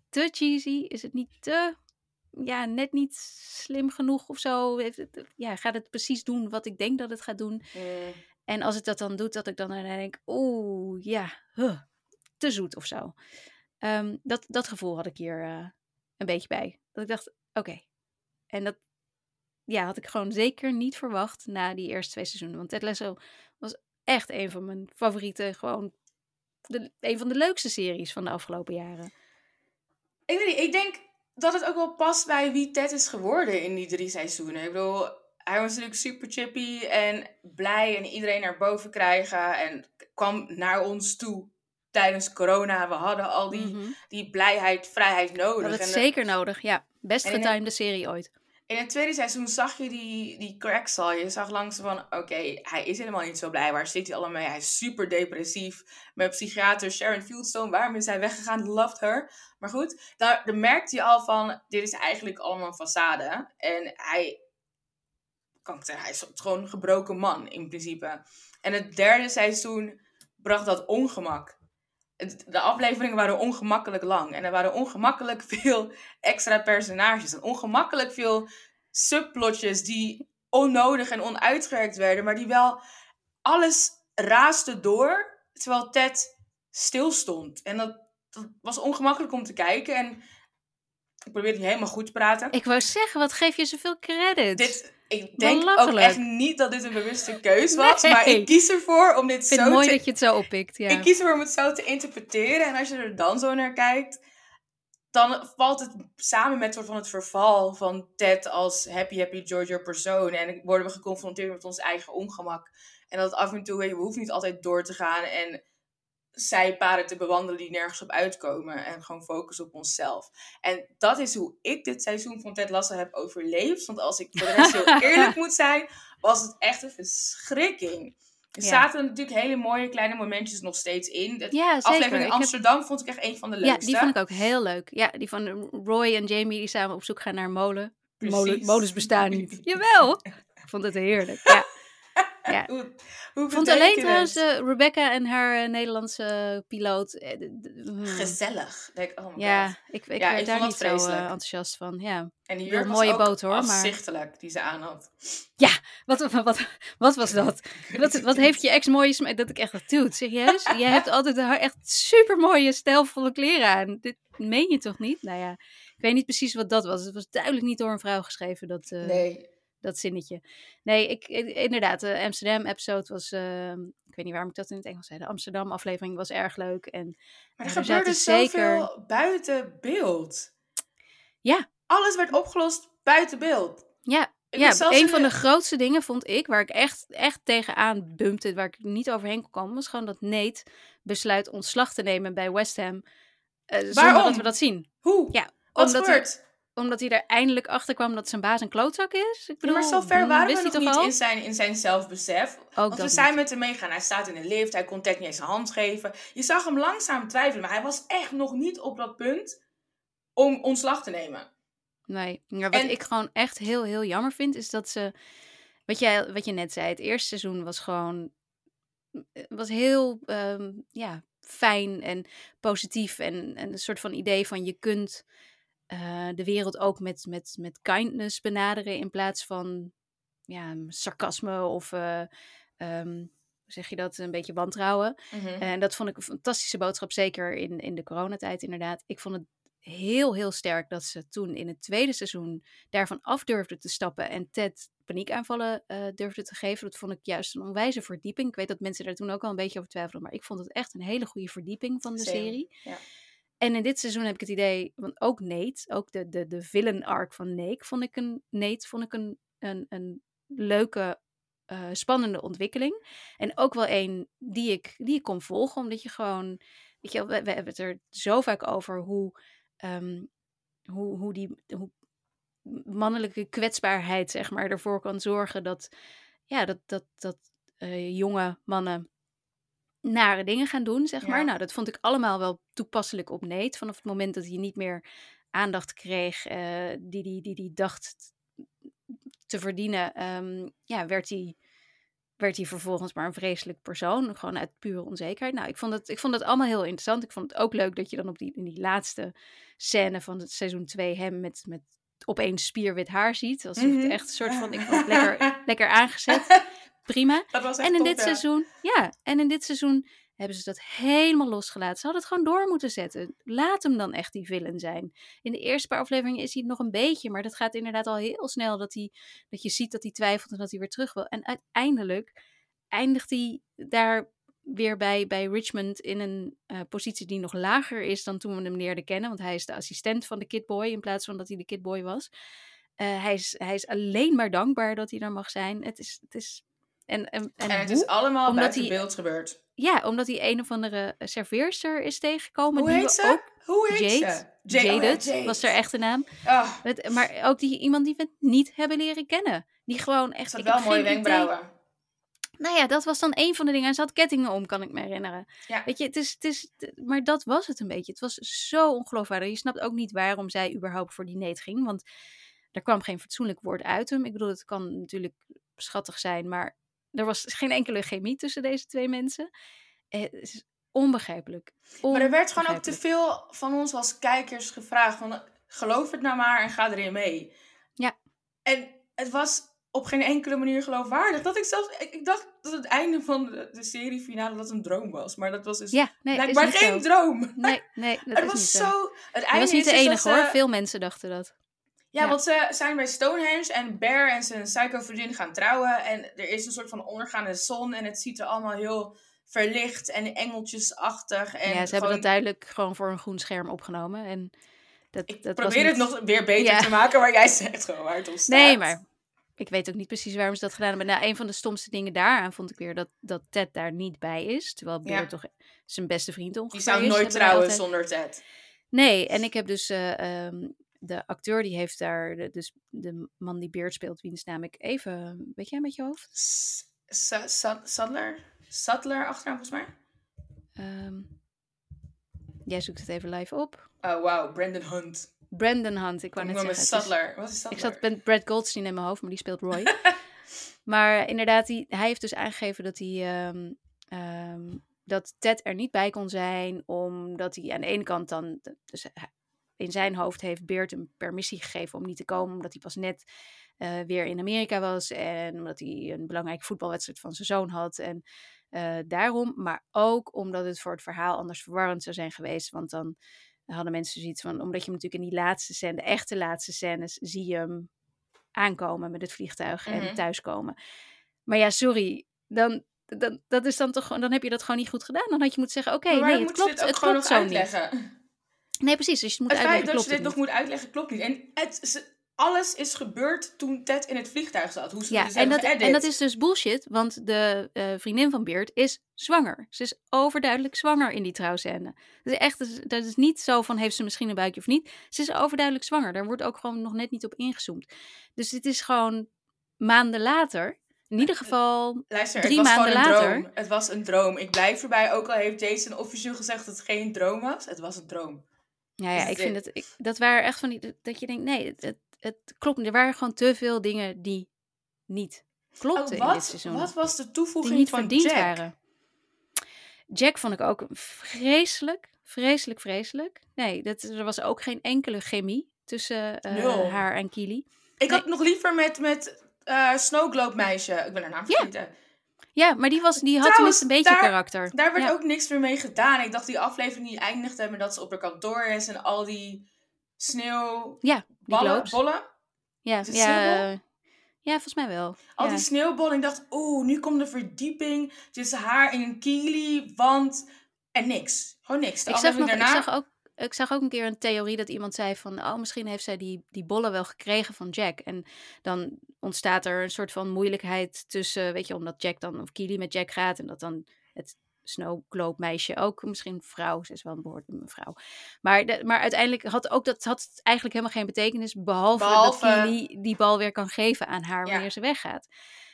te cheesy? Is het niet te, ja, net niet slim genoeg of zo? Heeft het, ja, gaat het precies doen wat ik denk dat het gaat doen? Mm. En als het dat dan doet, dat ik dan denk: oh ja, huh, te zoet of zo. Um, dat, dat gevoel had ik hier uh, een beetje bij. Dat ik dacht: oké. Okay. En dat ja, had ik gewoon zeker niet verwacht na die eerste twee seizoenen. Want Ted Lasso was echt een van mijn favoriete, gewoon de, een van de leukste series van de afgelopen jaren. Ik weet niet, ik denk dat het ook wel past bij wie Ted is geworden in die drie seizoenen. Ik bedoel, hij was natuurlijk super chippy en blij en iedereen naar boven krijgen. En kwam naar ons toe tijdens corona. We hadden al die, mhm. die blijheid, vrijheid nodig. Dat is zeker nodig, ja. Best getimede serie ooit in het tweede seizoen zag je die, die cracks al. Je zag langs van, oké, hij is helemaal niet zo blij. Waar zit hij allemaal mee? Hij is super depressief. Met psychiater Sharon Fieldstone, waarom is hij weggegaan? Loved her. Maar goed, daar, daar merkte je al van, dit is eigenlijk allemaal een façade. En hij, kan ik zeggen, hij is gewoon een gebroken man in principe. En het derde seizoen bracht dat ongemak de afleveringen waren ongemakkelijk lang. En er waren ongemakkelijk veel extra personages. En ongemakkelijk veel subplotjes die onnodig en onuitgewerkt werden. Maar die wel alles raaste door. Terwijl Ted stilstond. En dat, dat was ongemakkelijk om te kijken. En Ik probeer het niet helemaal goed te praten. Ik wou zeggen, wat geef je zoveel credit? Dit, ik denk ook echt niet dat dit een bewuste keus was. Nee. Maar ik kies ervoor om dit ik vind zo het mooi te... dat je het zo oppikt. Ja. Ik kies ervoor om het zo te interpreteren. En als je er dan zo naar kijkt, dan valt het samen met soort van het verval van Ted als happy, happy Georgia persoon. En worden we geconfronteerd met ons eigen ongemak. En dat af en toe, je, we hoeven niet altijd door te gaan en zijpaden te bewandelen die nergens op uitkomen. En gewoon focus op onszelf. En dat is hoe ik dit seizoen van Ted Lasso heb overleefd. Want als ik voor de rest heel *laughs* eerlijk moet zijn, was het echt een verschrikking. Er Ja. zaten natuurlijk hele mooie kleine momentjes nog steeds in. De Ja, aflevering in heb- Amsterdam vond ik echt een van de Ja, leukste. die vond ik ook heel leuk. Ja, die van Roy en Jamie die samen op zoek gaan naar molen. Molen, molens bestaan niet. *laughs* Jawel! Ik vond het heerlijk. Ja. Ja. *laughs* Hoe, vond alleen je trouwens eh, Rebecca en haar eh, Nederlandse piloot. eh, hmm. Gezellig. Denk, oh my Ja, god. ik, ik Ja, werd ik daar niet zo enthousiast van. Ja. En die jurk een mooie boot, hoor, maar- afzichtelijk die ze aan had. Wat, wat, wat, wat was dat? *laughs* Wat, wat heeft je ex mooie smaak? Dat ik echt dat doe. Serieus? Jij hebt altijd haar echt super mooie, stijlvolle kleren aan. Dit meen je toch niet? Nou ja, ik weet niet precies wat dat was. Het was duidelijk niet door een vrouw geschreven, dat, Nee. Dat zinnetje. Nee, ik, inderdaad, de Amsterdam-episode was... eh, ik weet niet waarom ik dat in het Engels zei. De Amsterdam-aflevering was erg leuk. En Maar Ja, er er gebeurde zoveel buiten beeld. Ja. Alles werd opgelost buiten beeld. ja, Ik ja een van de- de grootste dingen vond ik, waar ik echt, echt tegenaan bumpte, waar ik niet overheen kon komen, was gewoon dat Nate besluit ontslag te nemen bij West Ham. eh, Waarom? dat we dat zien. Hoe? Ja, Wat omdat gebeurt? Omdat hij er eindelijk achter kwam dat zijn baas een klootzak is. Ik Ja, bedoel, maar zo ver waren wist we nog niet al? in zijn, in zijn zelfbesef. Ook Want we zijn niet. met hem meegaan. Hij staat in de lift, hij kon Ted niet eens zijn hand geven. Je zag hem langzaam twijfelen, maar hij was echt nog niet op dat punt om ontslag te nemen. Nee, maar wat En- ik gewoon echt heel, heel jammer vind, is dat ze... Wat, jij, wat je net zei, het eerste seizoen was gewoon... was heel ehm, ja, fijn en positief. En, en een soort van idee van je kunt eh, de wereld ook met, met, met kindness benaderen... in plaats van ja, sarcasme of... hoe zeg je dat? Een beetje wantrouwen. En dat vond ik een fantastische boodschap, zeker in, in de coronatijd inderdaad. Ik vond het heel, heel sterk dat ze toen in het tweede seizoen daarvan af durfden te stappen en Ted paniekaanvallen eh durfde te geven. Dat vond ik juist een onwijze verdieping. Ik weet dat mensen daar toen ook al een beetje over twijfelden, maar ik vond het echt een hele goede verdieping van de serie. ja. En in dit seizoen heb ik het idee, want ook Nate, ook de, de, de villain arc van Nate, vond ik een, Nate vond ik een, een, een leuke, eh, spannende ontwikkeling. En ook wel een die ik, die ik kon volgen, omdat je gewoon, weet je, we hebben het er zo vaak over hoe, ehm, hoe, hoe die hoe mannelijke kwetsbaarheid, zeg maar, ervoor kan zorgen dat, ja, dat, dat, dat eh, jonge mannen nare dingen gaan doen, zeg maar. Ja. Nou, dat vond ik allemaal wel toepasselijk op Nate. Vanaf het moment dat hij niet meer aandacht kreeg eh, die, die, die die dacht te verdienen, ehm, ja, werd hij, werd hij vervolgens maar een vreselijk persoon. Gewoon uit pure onzekerheid. Nou, ik vond, het, ik vond het allemaal heel interessant. Ik vond het ook leuk dat je dan op die, in die laatste scène van het seizoen 2 hem met, met opeens spierwit haar ziet. Alsof Mhm. het echt een soort van, ik *laughs* vond het lekker, lekker aangezet. Prima. Dat was echt En in top, dit ja. seizoen, ja, en in dit seizoen hebben ze dat helemaal losgelaten. Ze hadden het gewoon door moeten zetten. Laat hem dan echt die villain zijn. In de eerste paar afleveringen is hij het nog een beetje, maar dat gaat inderdaad al heel snel dat, hij, dat je ziet dat hij twijfelt en dat hij weer terug wil. En uiteindelijk eindigt hij daar weer bij, bij Richmond in een eh, positie die nog lager is dan toen we hem leerden kennen. Want hij is de assistent van de Kidboy in plaats van dat hij de Kidboy was. Eh, hij, is, hij is alleen maar dankbaar dat hij er mag zijn. Het is. Het is en, en, en, En het hoe? is allemaal Omdat buiten hij- beeld gebeurd. Ja, omdat hij een of andere serveerster is tegengekomen. Hoe die heet ze? ook Hoe heet Jade. ze? Jade, oh ja, Jaded Jade. was haar echte naam. Ah, maar ook die, iemand die we niet hebben leren kennen. Die gewoon echt. ze had wel mooie idee- wenkbrauwen. Nou ja, dat was dan een van de dingen. En ze had kettingen om, kan ik me herinneren. Ja. Weet je, het is, het is, maar dat was het een beetje. Het was zo ongeloofwaardig. Je snapt ook niet waarom zij überhaupt voor die neet ging. Want er kwam geen fatsoenlijk woord uit hem. Ik bedoel, het kan natuurlijk schattig zijn, maar er was geen enkele chemie tussen deze twee mensen. Eh, Het is onbegrijpelijk. Maar er werd gewoon ook te veel van ons als kijkers gevraagd. Van, geloof het nou maar en ga erin mee. Ja. En het was op geen enkele manier geloofwaardig. Dat ik zelfs, ik, dacht dat het einde van de, de seriefinale dat een droom was. Maar dat was dus ja, nee, blijkbaar geen droom. Nee, nee, *laughs* dat het is was niet zo. zo. Het Hij was niet de dus enige hoor. Veel mensen dachten dat. Ja, Ja. want ze zijn bij Stonehenge en Bear en zijn psycho vriendin gaan trouwen. En er is een soort van ondergaande zon en het ziet er allemaal heel verlicht en engeltjesachtig. En ja, ze hebben dat duidelijk gewoon voor een groen scherm opgenomen. En dat, Ik dat was probeer het niet- nog weer beter Ja. te maken, maar jij zegt gewoon waar het op staat. Nee, maar ik weet ook niet precies waarom ze dat gedaan hebben. Nou, een van de stomste dingen daaraan vond ik weer dat, dat Ted daar niet bij is. Terwijl Bear Ja. toch zijn beste vriend ongeveer Die zou nooit trouwen altijd. zonder Ted. Nee, en ik heb dus eh, ehm, de acteur die heeft daar, de, dus de man die Beard speelt, wiens naam ik even, weet jij met je hoofd? Sadler? Sadler achternaam volgens mij? Ehm, jij zoekt het even live op. Oh, wauw. Brandon Hunt. Brandon Hunt, ik wou Ik net zeggen. Sadler. Wat is Sadler? Ik zat met Brad Goldstein in mijn hoofd, maar die speelt Roy. *laughs* maar inderdaad, die, hij heeft dus aangegeven dat hij. ehm, ehm, dat Ted er niet bij kon zijn, omdat hij aan de ene kant dan. Dus in zijn hoofd heeft Beert een permissie gegeven om niet te komen, omdat hij pas net eh, weer in Amerika was en omdat hij een belangrijke voetbalwedstrijd van zijn zoon had. En eh, daarom, maar ook omdat het voor het verhaal anders verwarrend zou zijn geweest. Want dan hadden mensen zoiets van, omdat je hem natuurlijk in die laatste scène, de echte laatste scènes, zie je hem aankomen met het vliegtuig Mhm. en thuiskomen. Maar ja, sorry, dan, dan, dat is dan toch dan heb je dat gewoon niet goed gedaan. Dan had je moeten zeggen, oké, nee, het klopt, het gewoon klopt zo niet. Nee, precies, dus je moet Het feit dat je dit nog moet uitleggen klopt niet. En het, alles is gebeurd toen Ted in het vliegtuig zat. Hoe ze Ja, dit en dat, geëdit. en dat is dus bullshit, want de eh, vriendin van Beert is zwanger. Ze is overduidelijk zwanger in die trouwscène. Dat is echt, dat is, niet zo van heeft ze misschien een buikje of niet. Ze is overduidelijk zwanger. Daar wordt ook gewoon nog net niet op ingezoomd. Dus dit is gewoon maanden later. In ieder geval, Luister, drie het was maanden een later- droom. Het was een droom. Ik blijf erbij, ook al heeft Jason officieel gezegd dat het geen droom was. Het was een droom. Ja, ja Is ik vind het, ik, dat waren echt van die, dat je denkt, nee, het, het, klopt niet. Er waren gewoon te veel dingen die niet klopten Oh, in dit wat, seizoen. wat was de die toevoeging niet van verdiend Jack? waren. Jack vond ik ook vreselijk, vreselijk, vreselijk. Nee, dat, er was ook geen enkele chemie tussen eh, haar en Kili. Ik had nog liever met, met eh Snowglobe meisje. Ik ben haar naam vergeten. Ja, maar die, was, die had Trouwens, tenminste een beetje daar- karakter. Daar werd Ja. ook niks meer mee gedaan. Ik dacht die aflevering die eindigde met dat ze op haar kantoor is en al die sneeuwballen. Ja, die bollen. Ja, ja, ja, volgens mij wel. Al ja. die sneeuwballen. Ik dacht, oeh, nu komt de verdieping tussen haar en Kili, want... En niks. Gewoon niks. De ik, zag nog, aflevering daarna... ik, zag ook, ik zag ook een keer een theorie dat iemand zei van... oh, misschien heeft zij die, die bollen wel gekregen van Jack. En dan ontstaat er een soort van moeilijkheid tussen... weet je, omdat Jack dan, of Kili met Jack gaat... en dat dan het Snow Globe meisje ook, misschien vrouw, ze is wel een behoorlijk een vrouw. Maar, de- maar uiteindelijk had ook dat had eigenlijk helemaal geen betekenis... behalve, Behalve- dat Kili die bal weer kan geven aan haar Ja. wanneer ze weggaat.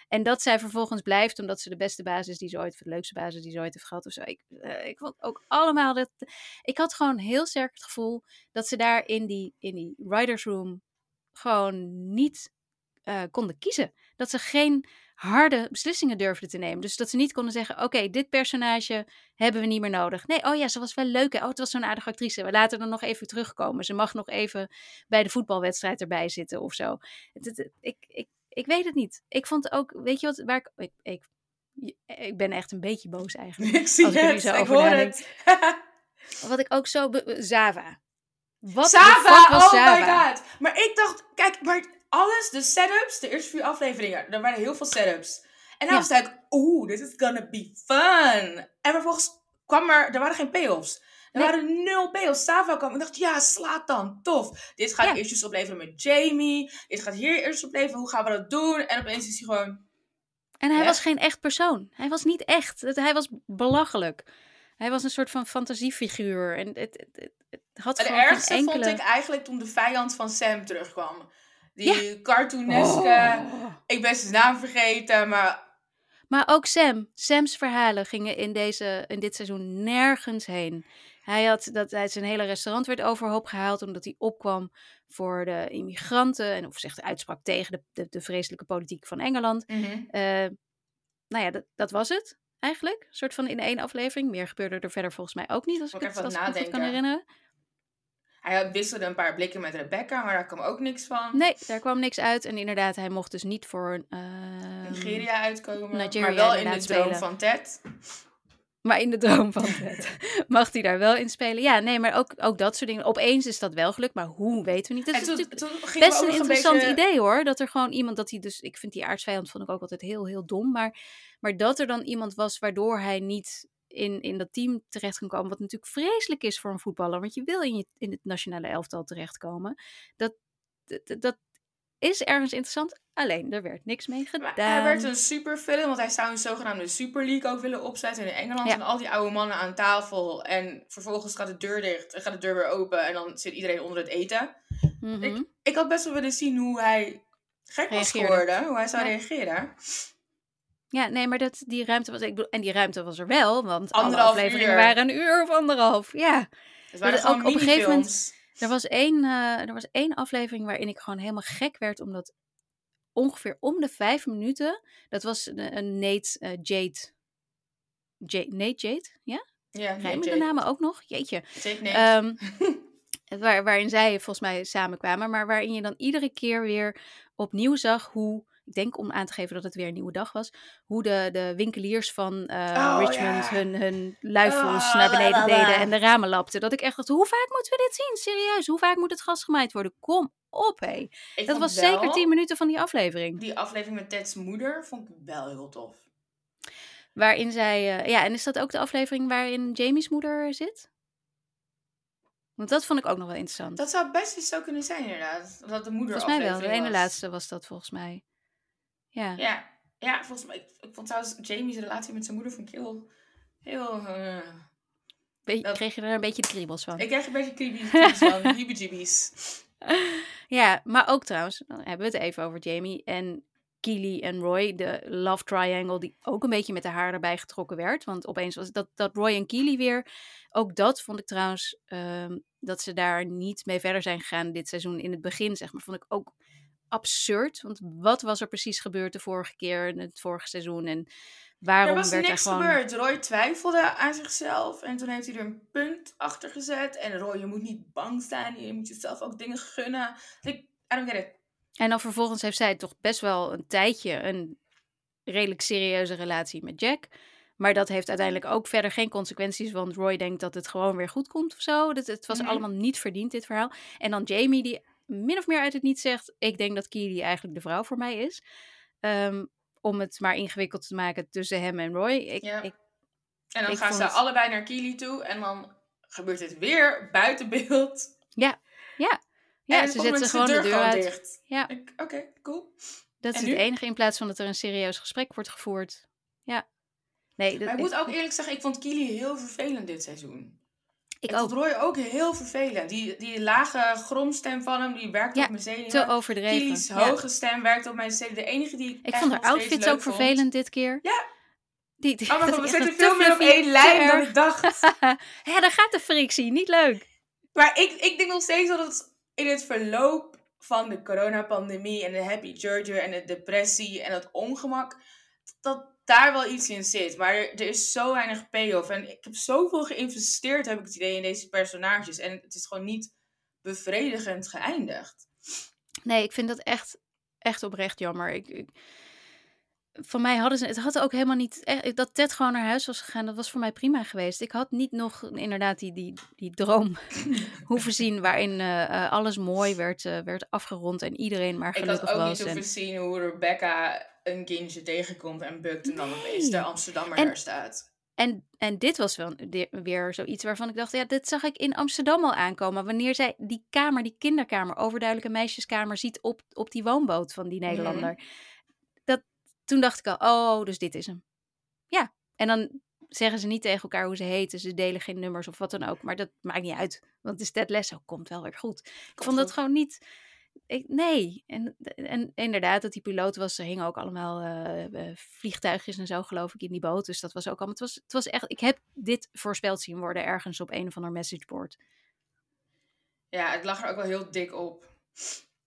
En dat zij vervolgens blijft, omdat ze de beste basis die ze ooit, of de leukste basis die ze ooit heeft gehad of zo. Ik, eh, ik vond ook allemaal dat. Ik had gewoon heel sterk het gevoel dat ze daar in die, in die writers room gewoon niet eh, konden kiezen. Dat ze geen harde beslissingen durfden te nemen. Dus dat ze niet konden zeggen: Oké, dit personage hebben we niet meer nodig. Nee, oh ja, ze was wel leuk. Oh, het was zo'n aardige actrice. We laten er nog even terugkomen. Ze mag nog even bij de voetbalwedstrijd erbij zitten of zo. Ik, ik, ik weet het niet. Ik vond ook, weet je wat, waar ik, ik, ik, ik ben echt een beetje boos eigenlijk. *laughs* Ik zie Als ik het, zo ik hoor nadenk. het. *laughs* Wat ik ook zo, Zava. Wat was oh Zava? my god. Maar ik dacht, kijk, maar alles, de setups, de eerste vier afleveringen, er waren heel veel setups. En dan Ja. was ik, oeh, this is gonna be fun. En vervolgens kwam er, er waren geen payoffs. Er Nee. waren nul payoffs. Sava kwam, ik dacht, ja, slaat dan, tof. Dit gaat Ja. eerst opleveren met Jamie. Dit gaat hier eerst opleveren, hoe gaan we dat doen? En opeens is hij gewoon, En hij was geen echt persoon. Hij was niet echt. Hij was belachelijk. Hij was een soort van fantasiefiguur. En het, het, het, het had gewoon geen ergste enkele... vond ik eigenlijk toen de vijand van Sam terugkwam. Die cartooneske, Oh. ik ben zijn naam vergeten, maar Maar ook Sam. Sam's verhalen gingen in, deze, in dit seizoen nergens heen. Hij had dat hij zijn hele restaurant werd overhoop gehaald omdat hij opkwam voor de immigranten en of zich uitsprak tegen de, de, de vreselijke politiek van Engeland. Eh, nou ja, dat, dat was het eigenlijk. Een soort van in één aflevering. Meer gebeurde er verder volgens mij ook niet, als ik het, ik even als ik kan herinneren. hij wisselde een paar blikken met Rebecca, maar daar kwam ook niks van. Nee, daar kwam niks uit. En inderdaad, hij mocht dus niet voor uh, Nigeria uitkomen. Nigeria maar wel in de droom van Ted. Maar in de droom van Ted *laughs* mag hij daar wel in spelen. Ja, nee, maar ook, ook dat soort dingen. Opeens is dat wel gelukt, maar hoe weten we niet. Dat is toen, best een interessant idee hoor. Dat er gewoon iemand, dat hij dus, ik vind die aardsvijand vond ik ook altijd heel, heel dom. Maar, maar dat er dan iemand was waardoor hij niet in, in dat team terecht kan komen. Wat natuurlijk vreselijk is voor een voetballer. Want je wil in, je, in het nationale elftal terechtkomen. Dat, dat, dat is ergens interessant. Alleen, er werd niks mee gedaan. Maar hij werd een superfilm, want hij zou een zogenaamde Super League ook willen opzetten in Engeland. En al die oude mannen aan tafel. En vervolgens gaat de deur dicht en gaat de deur weer open. En dan zit iedereen onder het eten. ik, mhm. ik had best wel willen zien hoe hij gek was geworden. Hoe hij zou reageren. Ja, nee, maar dat, die ruimte was. Ik bedoel, en die ruimte was er wel, want alle afleveringen waren een uur of anderhalf. Ja. Het waren ook op een gegeven moment. Er was, één, uh, er was één aflevering waarin ik gewoon helemaal gek werd, omdat ongeveer om de vijf minuten. Dat was een, een Nate uh, Jade. Jade. Nate Jade? Ja? Ja, Rijmen de namen ook nog? Jeetje. Um, *laughs* waar, waarin zij volgens mij samenkwamen, maar waarin je dan iedere keer weer opnieuw zag hoe ik denk om aan te geven dat het weer een nieuwe dag was, hoe de, de winkeliers van uh, Richmond hun, hun luifels oh, naar beneden deden en de ramen lapten. Dat ik echt dacht, hoe vaak moeten we dit zien? Serieus, hoe vaak moet het gas gemaaid worden? Kom op, hé. Dat was zeker tien minuten van die aflevering. Die aflevering met Ted's moeder vond ik wel heel tof. Waarin zij, uh, ja, en is dat ook de aflevering waarin Jamie's moeder zit? Want dat vond ik ook nog wel interessant. Dat zou best eens zo kunnen zijn, inderdaad. Dat de moeder Volgens mij wel. De ene laatste was dat volgens mij. Ja. Ja, ja volgens mij. Ik, vond trouwens Jamie's relatie met zijn moeder vond ik heel. heel uh, Kreeg je er een beetje kriebels van? Ik kreeg een beetje kriebels van. *laughs* Heebie-jeebies. Ja, maar ook trouwens, dan hebben we het even over Jamie en Keely en Roy. De love triangle die ook een beetje met de haar erbij getrokken werd. Want opeens was dat, dat Roy en Keely weer. Ook dat vond ik trouwens, um, dat ze daar niet mee verder zijn gegaan dit seizoen. In het begin, zeg maar, vond ik ook absurd. Want wat was er precies gebeurd de vorige keer, in het vorige seizoen? En waarom er was werd niks er gewoon... gebeurd. Roy twijfelde aan zichzelf. En toen heeft hij er een punt achter gezet. En Roy, je moet niet bang zijn. Je moet jezelf ook dingen gunnen. Ik, I don't get it. En dan vervolgens heeft zij toch best wel een tijdje een redelijk serieuze relatie met Jack. Maar dat heeft uiteindelijk ook verder geen consequenties. Want Roy denkt dat het gewoon weer goed komt of zo. Dat, het was mhm. allemaal niet verdiend, dit verhaal. En dan Jamie, die min of meer uit het niet zegt: Ik denk dat Keely eigenlijk de vrouw voor mij is. Ehm, om het maar ingewikkeld te maken tussen hem en Roy. Ik, ja. ik, en dan gaan ze allebei naar Keely toe. En dan gebeurt het weer buiten beeld. Ja, ja. Ja, ze zetten gewoon de deur, uit. Dicht. Ja. Oké, cool. Dat is het enige in plaats van dat er een serieus gesprek wordt gevoerd. Ja. Nee, dat, maar ik moet ook eerlijk zeggen, ik vond Keely heel vervelend dit seizoen. Ik ook. Roy ook heel vervelend. Die, die lage gromstem van hem, die werkt op mijn zenuwen. te overdreven. Hoge stem werkt op mijn zenuwen. De enige die ik Ik vond haar outfits ook vervelend dit keer. Ja. Die, die, oh, maar *laughs* we zitten veel meer op één lijn dan ik dacht. *laughs* ja, daar gaat de frictie. Niet leuk. Maar ik, ik denk nog steeds dat het in het verloop van de coronapandemie en de happy Georgia en de depressie en het ongemak, dat daar wel iets in zit. Maar er, is zo weinig payoff. En ik heb zoveel geïnvesteerd, heb ik het idee, in deze personages. En het is gewoon niet bevredigend geëindigd. Nee, ik vind dat echt, echt oprecht jammer. Ik, van mij hadden ze, het had ook helemaal niet, echt, dat Ted gewoon naar huis was gegaan, dat was voor mij prima geweest. Ik had niet nog inderdaad die, die, die droom *laughs* hoeven zien waarin uh, alles mooi werd, uh, werd afgerond en iedereen maar gelukkig was. Ik had ook niet hoeven zien hoe Rebecca een kindje tegenkomt en bukt en dan opeens de Amsterdammer daar staat. En, en dit was wel weer zoiets waarvan ik dacht, ja, dit zag ik in Amsterdam al aankomen. Wanneer zij die kamer, die kinderkamer, overduidelijke meisjeskamer ziet op, op die woonboot van die mhm. Nederlander. Toen dacht ik al, oh, dus dit is hem. Ja, en dan zeggen ze niet tegen elkaar hoe ze heten. Ze delen geen nummers of wat dan ook. Maar dat maakt niet uit, want de Sted Lesso komt wel weer goed. Ik vond dat gewoon niet ik, nee, en, en inderdaad, dat die piloot was, er hingen ook allemaal uh, vliegtuigjes en zo, geloof ik, in die boot. Dus dat was ook allemaal. Het was, het was echt. Ik heb dit voorspeld zien worden ergens op een of ander messageboard. Ja, het lag er ook wel heel dik op.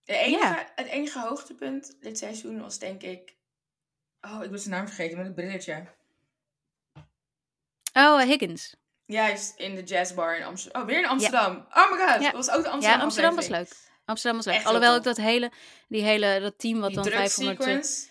De enige, Het enige hoogtepunt dit seizoen was denk ik. Oh, ik ben zijn naam vergeten met het brilletje. Oh, Higgins. Juist, in de jazzbar in Amsterdam. Oh, weer in Amsterdam. Oh my god, dat was ook de Amsterdam Ja, Amsterdam was leuk. Amsterdam was leuk. Echt Alhoewel ik dat hele, die hele, dat team wat die dan 500...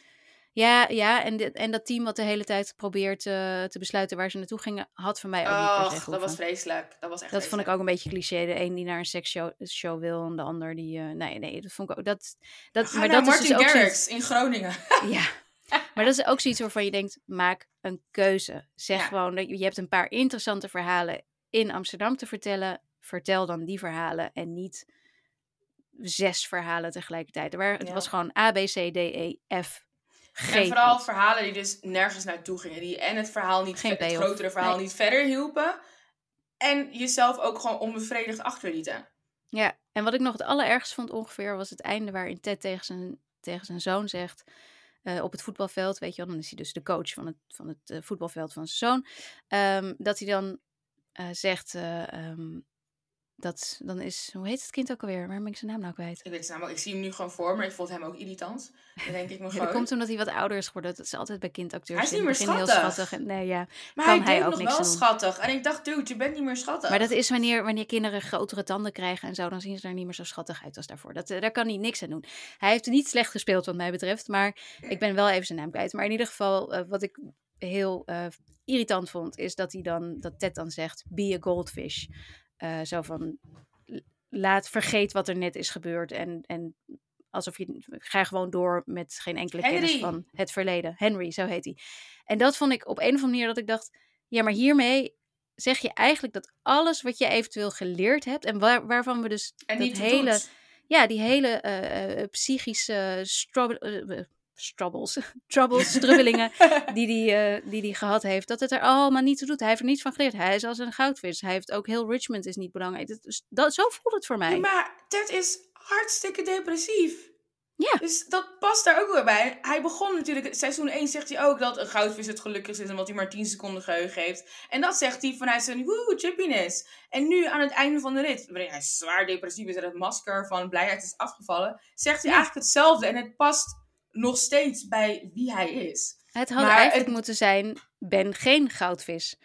Ja, ja en, dit, en dat team wat de hele tijd probeert uh, te besluiten waar ze naartoe gingen, had voor mij ook oh, niet per dat was vreselijk. Dat was echt Dat vond ik ook een beetje cliché. De een die naar een seksshow show wil en de ander die... Uh, nee, nee, dat vond ik ook... Dat, dat, maar dat Martin is dus Garrix in Groningen. ja, *laughs* maar dat is ook zoiets waarvan je denkt, maak een keuze. Zeg gewoon, dat je hebt een paar interessante verhalen in Amsterdam te vertellen. Vertel dan die verhalen en niet zes verhalen tegelijkertijd. Waar, het was gewoon A, B, C, D, E, F, G. En vooral verhalen die dus nergens naartoe gingen. Die en het verhaal niet, Geen het grotere verhaal niet verder hielpen. En jezelf ook gewoon onbevredigd achterlieten. Ja, en wat ik nog het allerergst vond ongeveer was het einde waarin Ted tegen zijn, tegen zijn zoon zegt... Uh, op het voetbalveld, weet je wel, dan is hij dus de coach van het, van het uh, voetbalveld van zijn zoon. Um, dat hij dan uh, zegt, um, dat, dan is, hoe heet het kind ook alweer? Waar ben ik zijn naam nou kwijt? Ik weet zijn naam ook. Ik zie hem nu gewoon voor me. Ik vond hem ook irritant. Dan denk ik me *laughs* gewoon... dat komt omdat hij wat ouder is geworden. Dat is altijd bij kindacteurs. Hij is niet meer schattig. Heel schattig. Nee, ja. Maar kan hij, hij ook nog wel schattig. En ik dacht, dude, je bent niet meer schattig. Maar dat is wanneer, wanneer kinderen grotere tanden krijgen en zo. Dan zien ze er niet meer zo schattig uit als daarvoor. Dat, daar kan hij niks aan doen. Hij heeft niet slecht gespeeld wat mij betreft. Maar ik ben wel even zijn naam kwijt. Maar in ieder geval, uh, wat ik heel uh, irritant vond, is dat hij dan, dat Ted dan zegt, be a goldfish. Uh, zo van, laat vergeet wat er net is gebeurd. En, en alsof je ga gewoon door met geen enkele kennis van het verleden. Henry, zo heet hij. En dat vond ik op een of andere manier dat ik dacht, ja, maar hiermee zeg je eigenlijk dat alles wat je eventueel geleerd hebt en waar, waarvan we dus en dat hele, ja, die hele uh, psychische struggle, troubles, *laughs* troubles, strubbelingen *laughs* die hij uh, die die gehad heeft, dat het er allemaal niet toe doet. Hij heeft er niets van geleerd. Hij is als een goudvis. Hij heeft ook heel Richmond is niet belangrijk. Dat, dat, zo voelt het voor mij. maar Ted is hartstikke depressief. Ja. Dus dat past daar ook weer bij. Hij begon natuurlijk, seizoen 1 zegt hij ook dat een goudvis het gelukkigst is omdat hij maar 10 seconden geheugen heeft. En dat zegt hij vanuit zijn woe, chippiness. En nu aan het einde van de rit, waarin hij zwaar depressief is en het masker van blijheid is afgevallen, zegt hij eigenlijk hetzelfde. En het past nog steeds bij wie hij is. Het had eigenlijk moeten zijn: ben geen goudvis.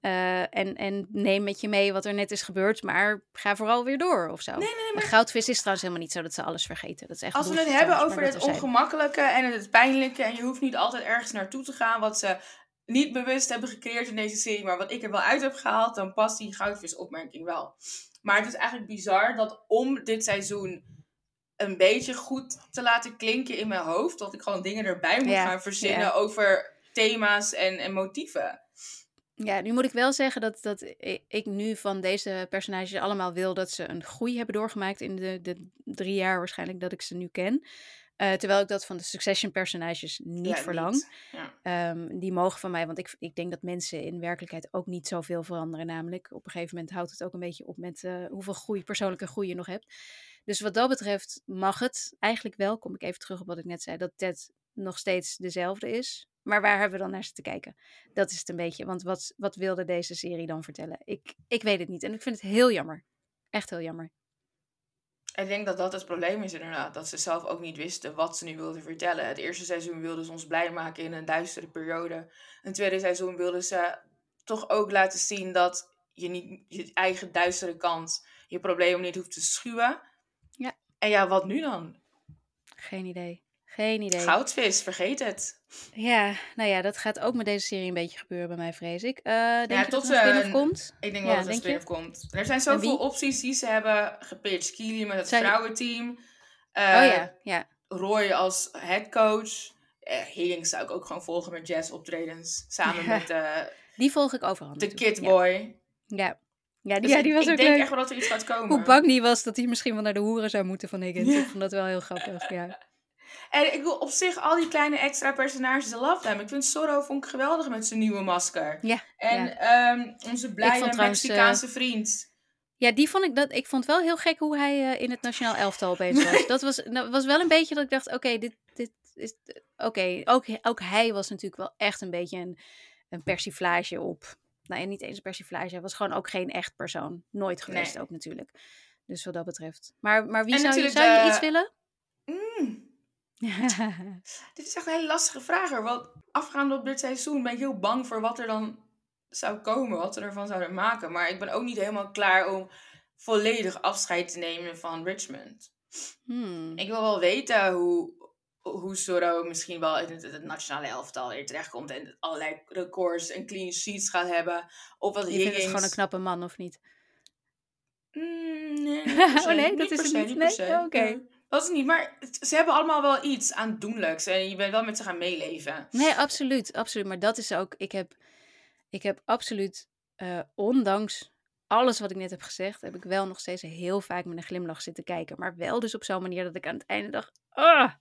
Uh, en, en neem met je mee wat er net is gebeurd, maar ga vooral weer door of zo. Nee, nee, nee, maar... Goudvis is trouwens helemaal niet zo dat ze alles vergeten. Dat is echt Als we het hebben over het ongemakkelijke en het pijnlijke, en je hoeft niet altijd ergens naartoe te gaan wat ze niet bewust hebben gecreëerd in deze serie, maar wat ik er wel uit heb gehaald, dan past die goudvisopmerking wel. Maar het is eigenlijk bizar dat om dit seizoen een beetje goed te laten klinken in mijn hoofd. Dat ik gewoon dingen erbij moet gaan verzinnen over thema's en, en motieven. Ja, nu moet ik wel zeggen dat, dat ik nu van deze personages allemaal wil dat ze een groei hebben doorgemaakt in de, de drie jaar waarschijnlijk dat ik ze nu ken. Uh, terwijl ik dat van de Succession personages niet verlang. Ja. Um, die mogen van mij, want ik, ik denk dat mensen in werkelijkheid ook niet zoveel veranderen. Namelijk, op een gegeven moment houdt het ook een beetje op met uh, hoeveel groei, persoonlijke groei je nog hebt. Dus wat dat betreft mag het eigenlijk wel, kom ik even terug op wat ik net zei, dat Ted nog steeds dezelfde is. Maar waar hebben we dan naar te kijken? Dat is het een beetje. Want wat, wat wilde deze serie dan vertellen? Ik, ik weet het niet. En ik vind het heel jammer. Echt heel jammer. Ik denk dat dat het probleem is inderdaad. Dat ze zelf ook niet wisten wat ze nu wilden vertellen. Het eerste seizoen wilden ze ons blij maken in een duistere periode. Een tweede seizoen wilden ze toch ook laten zien dat je niet je eigen duistere kant, je problemen niet hoeft te schuwen. En ja, wat nu dan? Geen idee. Geen idee. Goudvis, vergeet het. Ja, nou ja, dat gaat ook met deze serie een beetje gebeuren bij mij, vrees ik. Uh, denk ja, je tot dat er een komt? Ik denk wel dat er een spin komt. Er zijn zoveel opties die ze hebben gepitcht. Keely met het vrouwenteam. Uh, oh ja, ja. Roy als headcoach. Uh, Higgins zou ik ook gewoon volgen met jazz optredens. Samen *laughs* met... Uh, die volg ik overal. De Kidboy. Ja. Ja, die, dus ja, die was ik, ook denk leuk. echt wel dat er iets gaat komen. Hoe bang die was dat hij misschien wel naar de hoeren zou moeten van Higgins. Ik vond dat wel heel grappig, ja. *laughs* En ik wil op zich al die kleine extra personages, I love them. Ik vind Zorro vond ik geweldig met zijn nieuwe masker. Ja. En ja. Um, onze blije Mexicaanse uh, vriend. Ja, die vond ik dat. Ik vond wel heel gek hoe hij uh, in het nationaal elftal opeens was. *laughs* dat was, dat was wel een beetje dat ik dacht: oké, dit, dit is. Oké, okay. ook, ook hij was natuurlijk wel echt een beetje een, een persiflage op nou ja, niet eens een persiflage. Hij was gewoon ook geen echt persoon. Nooit geweest nee. ook natuurlijk. Dus wat dat betreft. Maar, maar wie zou je, zou je iets willen? Mm. *laughs* dit is echt een hele lastige vraag. Want afgaande op dit seizoen ben ik heel bang voor wat er dan zou komen, wat ze ervan zouden maken. Maar ik ben ook niet helemaal klaar om volledig afscheid te nemen van Richmond. Hmm. Ik wil wel weten hoe, hoe Soro misschien wel in het, nationale elftal weer terechtkomt en allerlei records en clean sheets gaat hebben. Of wat Je vindt het gewoon een knappe man, of niet? Mm, nee, *laughs* oh nee, dat is het niet. Nee? Oh, oké. Dat is niet, maar ze hebben allemaal wel iets aandoenlijks en je bent wel met ze gaan meeleven. Nee, absoluut, absoluut. Maar dat is ook, ik heb, ik heb absoluut, uh, ondanks alles wat ik net heb gezegd, heb ik wel nog steeds heel vaak met een glimlach zitten kijken. Maar wel dus op zo'n manier dat ik aan het einde dacht, ah,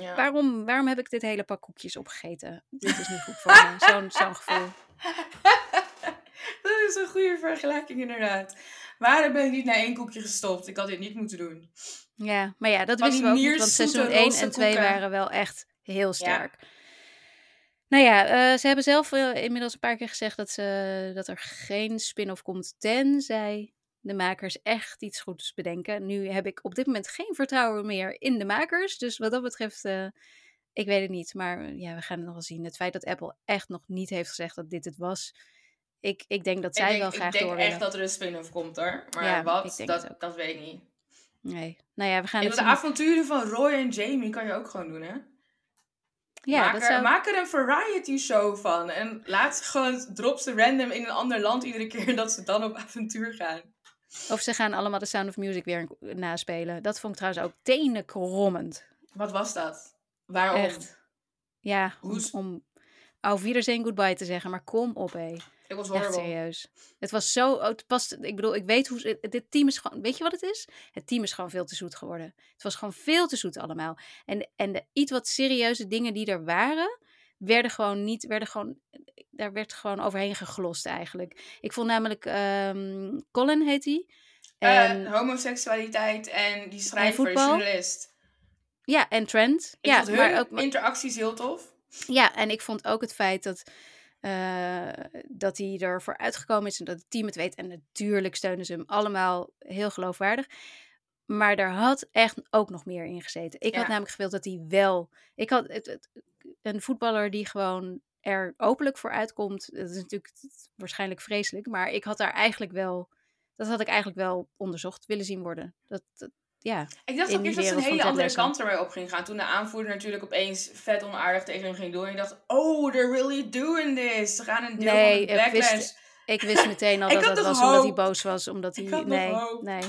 ja. waarom, waarom heb ik dit hele pak koekjes opgegeten? Dit is niet goed voor *laughs* me, zo'n zo'n gevoel. *laughs* dat is een goede vergelijking inderdaad. Waarom ben ik niet naar één koekje gestopt? Ik had dit niet moeten doen. Ja, maar ja, dat wisten we ook niet, want seizoen 1 en 2 waren wel echt heel sterk. Ja. Nou ja, uh, ze hebben zelf uh, inmiddels een paar keer gezegd dat, ze, dat er geen spin-off komt, tenzij de makers echt iets goeds bedenken. Nu heb ik op dit moment geen vertrouwen meer in de makers, dus wat dat betreft, uh, ik weet het niet. Maar ja, we gaan het nog wel zien. Het feit dat Apple echt nog niet heeft gezegd dat dit het was, ik, ik denk dat zij denk, wel graag door Ik denk echt dat er een spin-off komt hoor, maar ja, wat, dat, dat weet ik niet. Nee, nou ja, we gaan en het de avonturen van Roy en Jamie kan je ook gewoon doen hè? Ja, maak, dat er, zou... maak er een variety show van. En laat ze gewoon, drop ze random in een ander land iedere keer *laughs* dat ze dan op avontuur gaan. Of ze gaan allemaal de Sound of Music weer naspelen. Dat vond ik trouwens ook tenenkrommend. Wat was dat? Waarom? Echt. Ja, om, om auf Wiedersehen goodbye te zeggen. Maar kom op, hé. Ik was Echt serieus. Het was zo, oh, het past, ik bedoel, ik weet hoe, dit team is gewoon, weet je wat het is? Het team is gewoon veel te zoet geworden. Het was gewoon veel te zoet allemaal. En, en de iets wat serieuze dingen die er waren, werden gewoon niet, werden gewoon, daar werd gewoon overheen geglost eigenlijk. Ik vond namelijk, um, Colin heet hij. Eh, en, uh, homoseksualiteit en die schrijver, journalist. Ja, en Trent. Ik ja, maar ook interacties heel tof. Ja, en ik vond ook het feit dat uh, dat hij ervoor uitgekomen is en dat het team het weet. En natuurlijk steunen ze hem allemaal heel geloofwaardig. Maar daar had echt ook nog meer in gezeten. Ik had namelijk gewild dat hij wel. Ik had het, een voetballer die gewoon er openlijk voor uitkomt. Dat is natuurlijk waarschijnlijk vreselijk. Maar ik had daar eigenlijk wel. Dat had ik eigenlijk wel onderzocht willen zien worden. Dat, dat ja, ik dacht ook eerst dat ze een hele andere kant ermee op ging gaan. Toen de aanvoerder natuurlijk opeens vet onaardig tegen hem ging doen. En je dacht, oh, they're really doing this. Ze gaan een deel nee, van de backlash. Ik wist, ik wist meteen al *laughs* dat dat was omdat hij boos was. Omdat hij, nee, nee.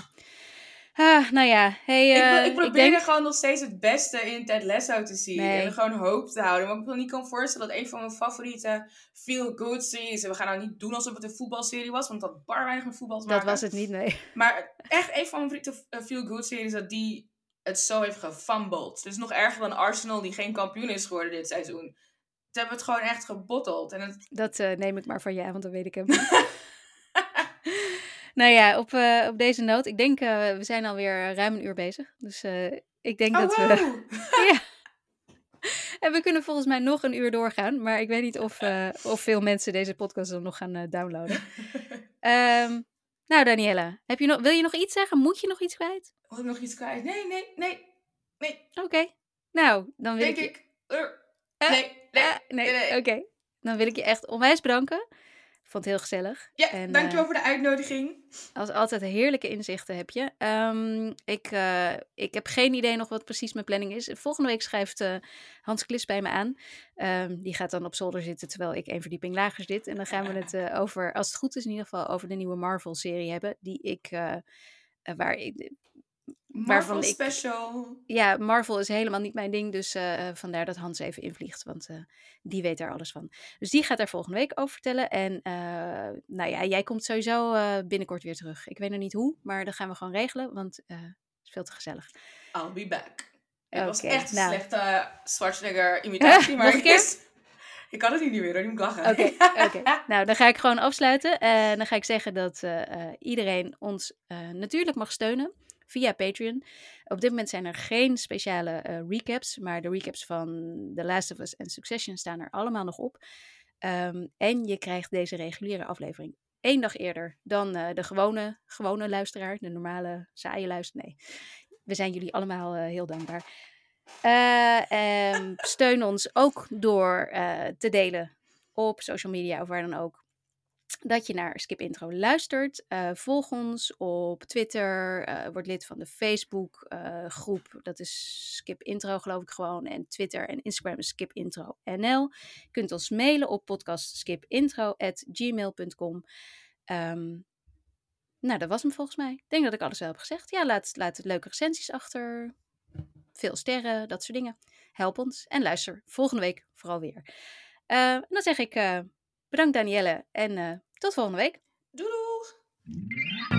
Ah, nou ja, hey, uh, ik, ik, probeer denk... gewoon nog steeds het beste in Ted Lasso te zien. En gewoon hoop te houden. Maar ik me niet kan voorstellen dat een van mijn favoriete feel-good series... En we gaan nou niet doen alsof het een voetbalserie was. Want dat bar weinig met voetbal te maken. Dat was het niet, nee. Maar echt een van mijn favoriete eh, feel-good series... dat die het zo heeft gefumbled. Dus nog erger dan Arsenal die geen kampioen is geworden dit seizoen. Ze hebben het gewoon echt gebotteld. En het... Dat uh, neem ik maar van ja, want dan weet ik hem *laughs* Nou ja, op, uh, op deze noot. Ik denk, uh, we zijn alweer ruim een uur bezig. Dus uh, ik denk oh, dat wow. we... *laughs* ja. *laughs* En we kunnen volgens mij nog een uur doorgaan. Maar ik weet niet of, of veel mensen deze podcast dan nog gaan downloaden. um, *laughs* nou, Daniela, heb je nog, wil je nog iets zeggen? Moet je nog iets kwijt? Wil ik nog iets kwijt? Nee, nee, nee. nee. Oké. Okay. Nou, dan wil denk ik... ik... nee, nee, nee. nee. Oké. Okay. Dan wil ik je echt onwijs bedanken vond het heel gezellig. Ja, en, dankjewel uh, voor de uitnodiging. Als altijd heerlijke inzichten heb je. Um, ik, uh, ik heb geen idee nog wat precies mijn planning is. Volgende week schrijft uh, Hans Klis bij me aan. Um, die gaat dan op zolder zitten terwijl ik één verdieping lager zit. En dan gaan we het over, als het goed is in ieder geval, over de nieuwe Marvel-serie hebben. Die ik, waar ik, Marvel ik, special. Ja, Marvel is helemaal niet mijn ding. Dus uh, vandaar dat Hans even invliegt. Want uh, die weet daar alles van. Dus die gaat daar volgende week over vertellen. En uh, nou ja, jij komt sowieso binnenkort weer terug. Ik weet nog niet hoe, maar dat gaan we gewoon regelen. Want het is veel te gezellig. I'll be back. Het okay, was echt een nou. slechte Schwarzenegger-imitatie. *laughs* maar ik, is, ik kan het niet meer, hoor. moet lachen. Oké, *laughs* okay, okay. nou dan ga ik gewoon afsluiten. En dan ga ik zeggen dat iedereen ons natuurlijk mag steunen via Patreon. Op dit moment zijn er geen speciale uh, recaps, maar de recaps van The Last of Us en Succession staan er allemaal nog op. Um, en je krijgt deze reguliere aflevering één dag eerder dan uh, de gewone, gewone luisteraar, de normale saaie luisteraar. Nee, we zijn jullie allemaal uh, heel dankbaar. Um, steun ons ook door te delen op social media of waar dan ook. Dat je naar Skip Intro luistert. Uh, volg ons op Twitter. Uh, word lid van de Facebook uh, groep. Dat is Skip Intro geloof ik gewoon. En Twitter en Instagram is Skip Intro NL. Je kunt ons mailen op podcastskipintro.gmail.com. Um, ehm, nou, dat was hem volgens mij. Ik denk dat ik alles wel heb gezegd. Ja, laat, laat leuke recensies achter. Veel sterren, dat soort dingen. Help ons. En luister volgende week vooral weer. en dan zeg ik bedankt Danielle en tot volgende week. Doei doei!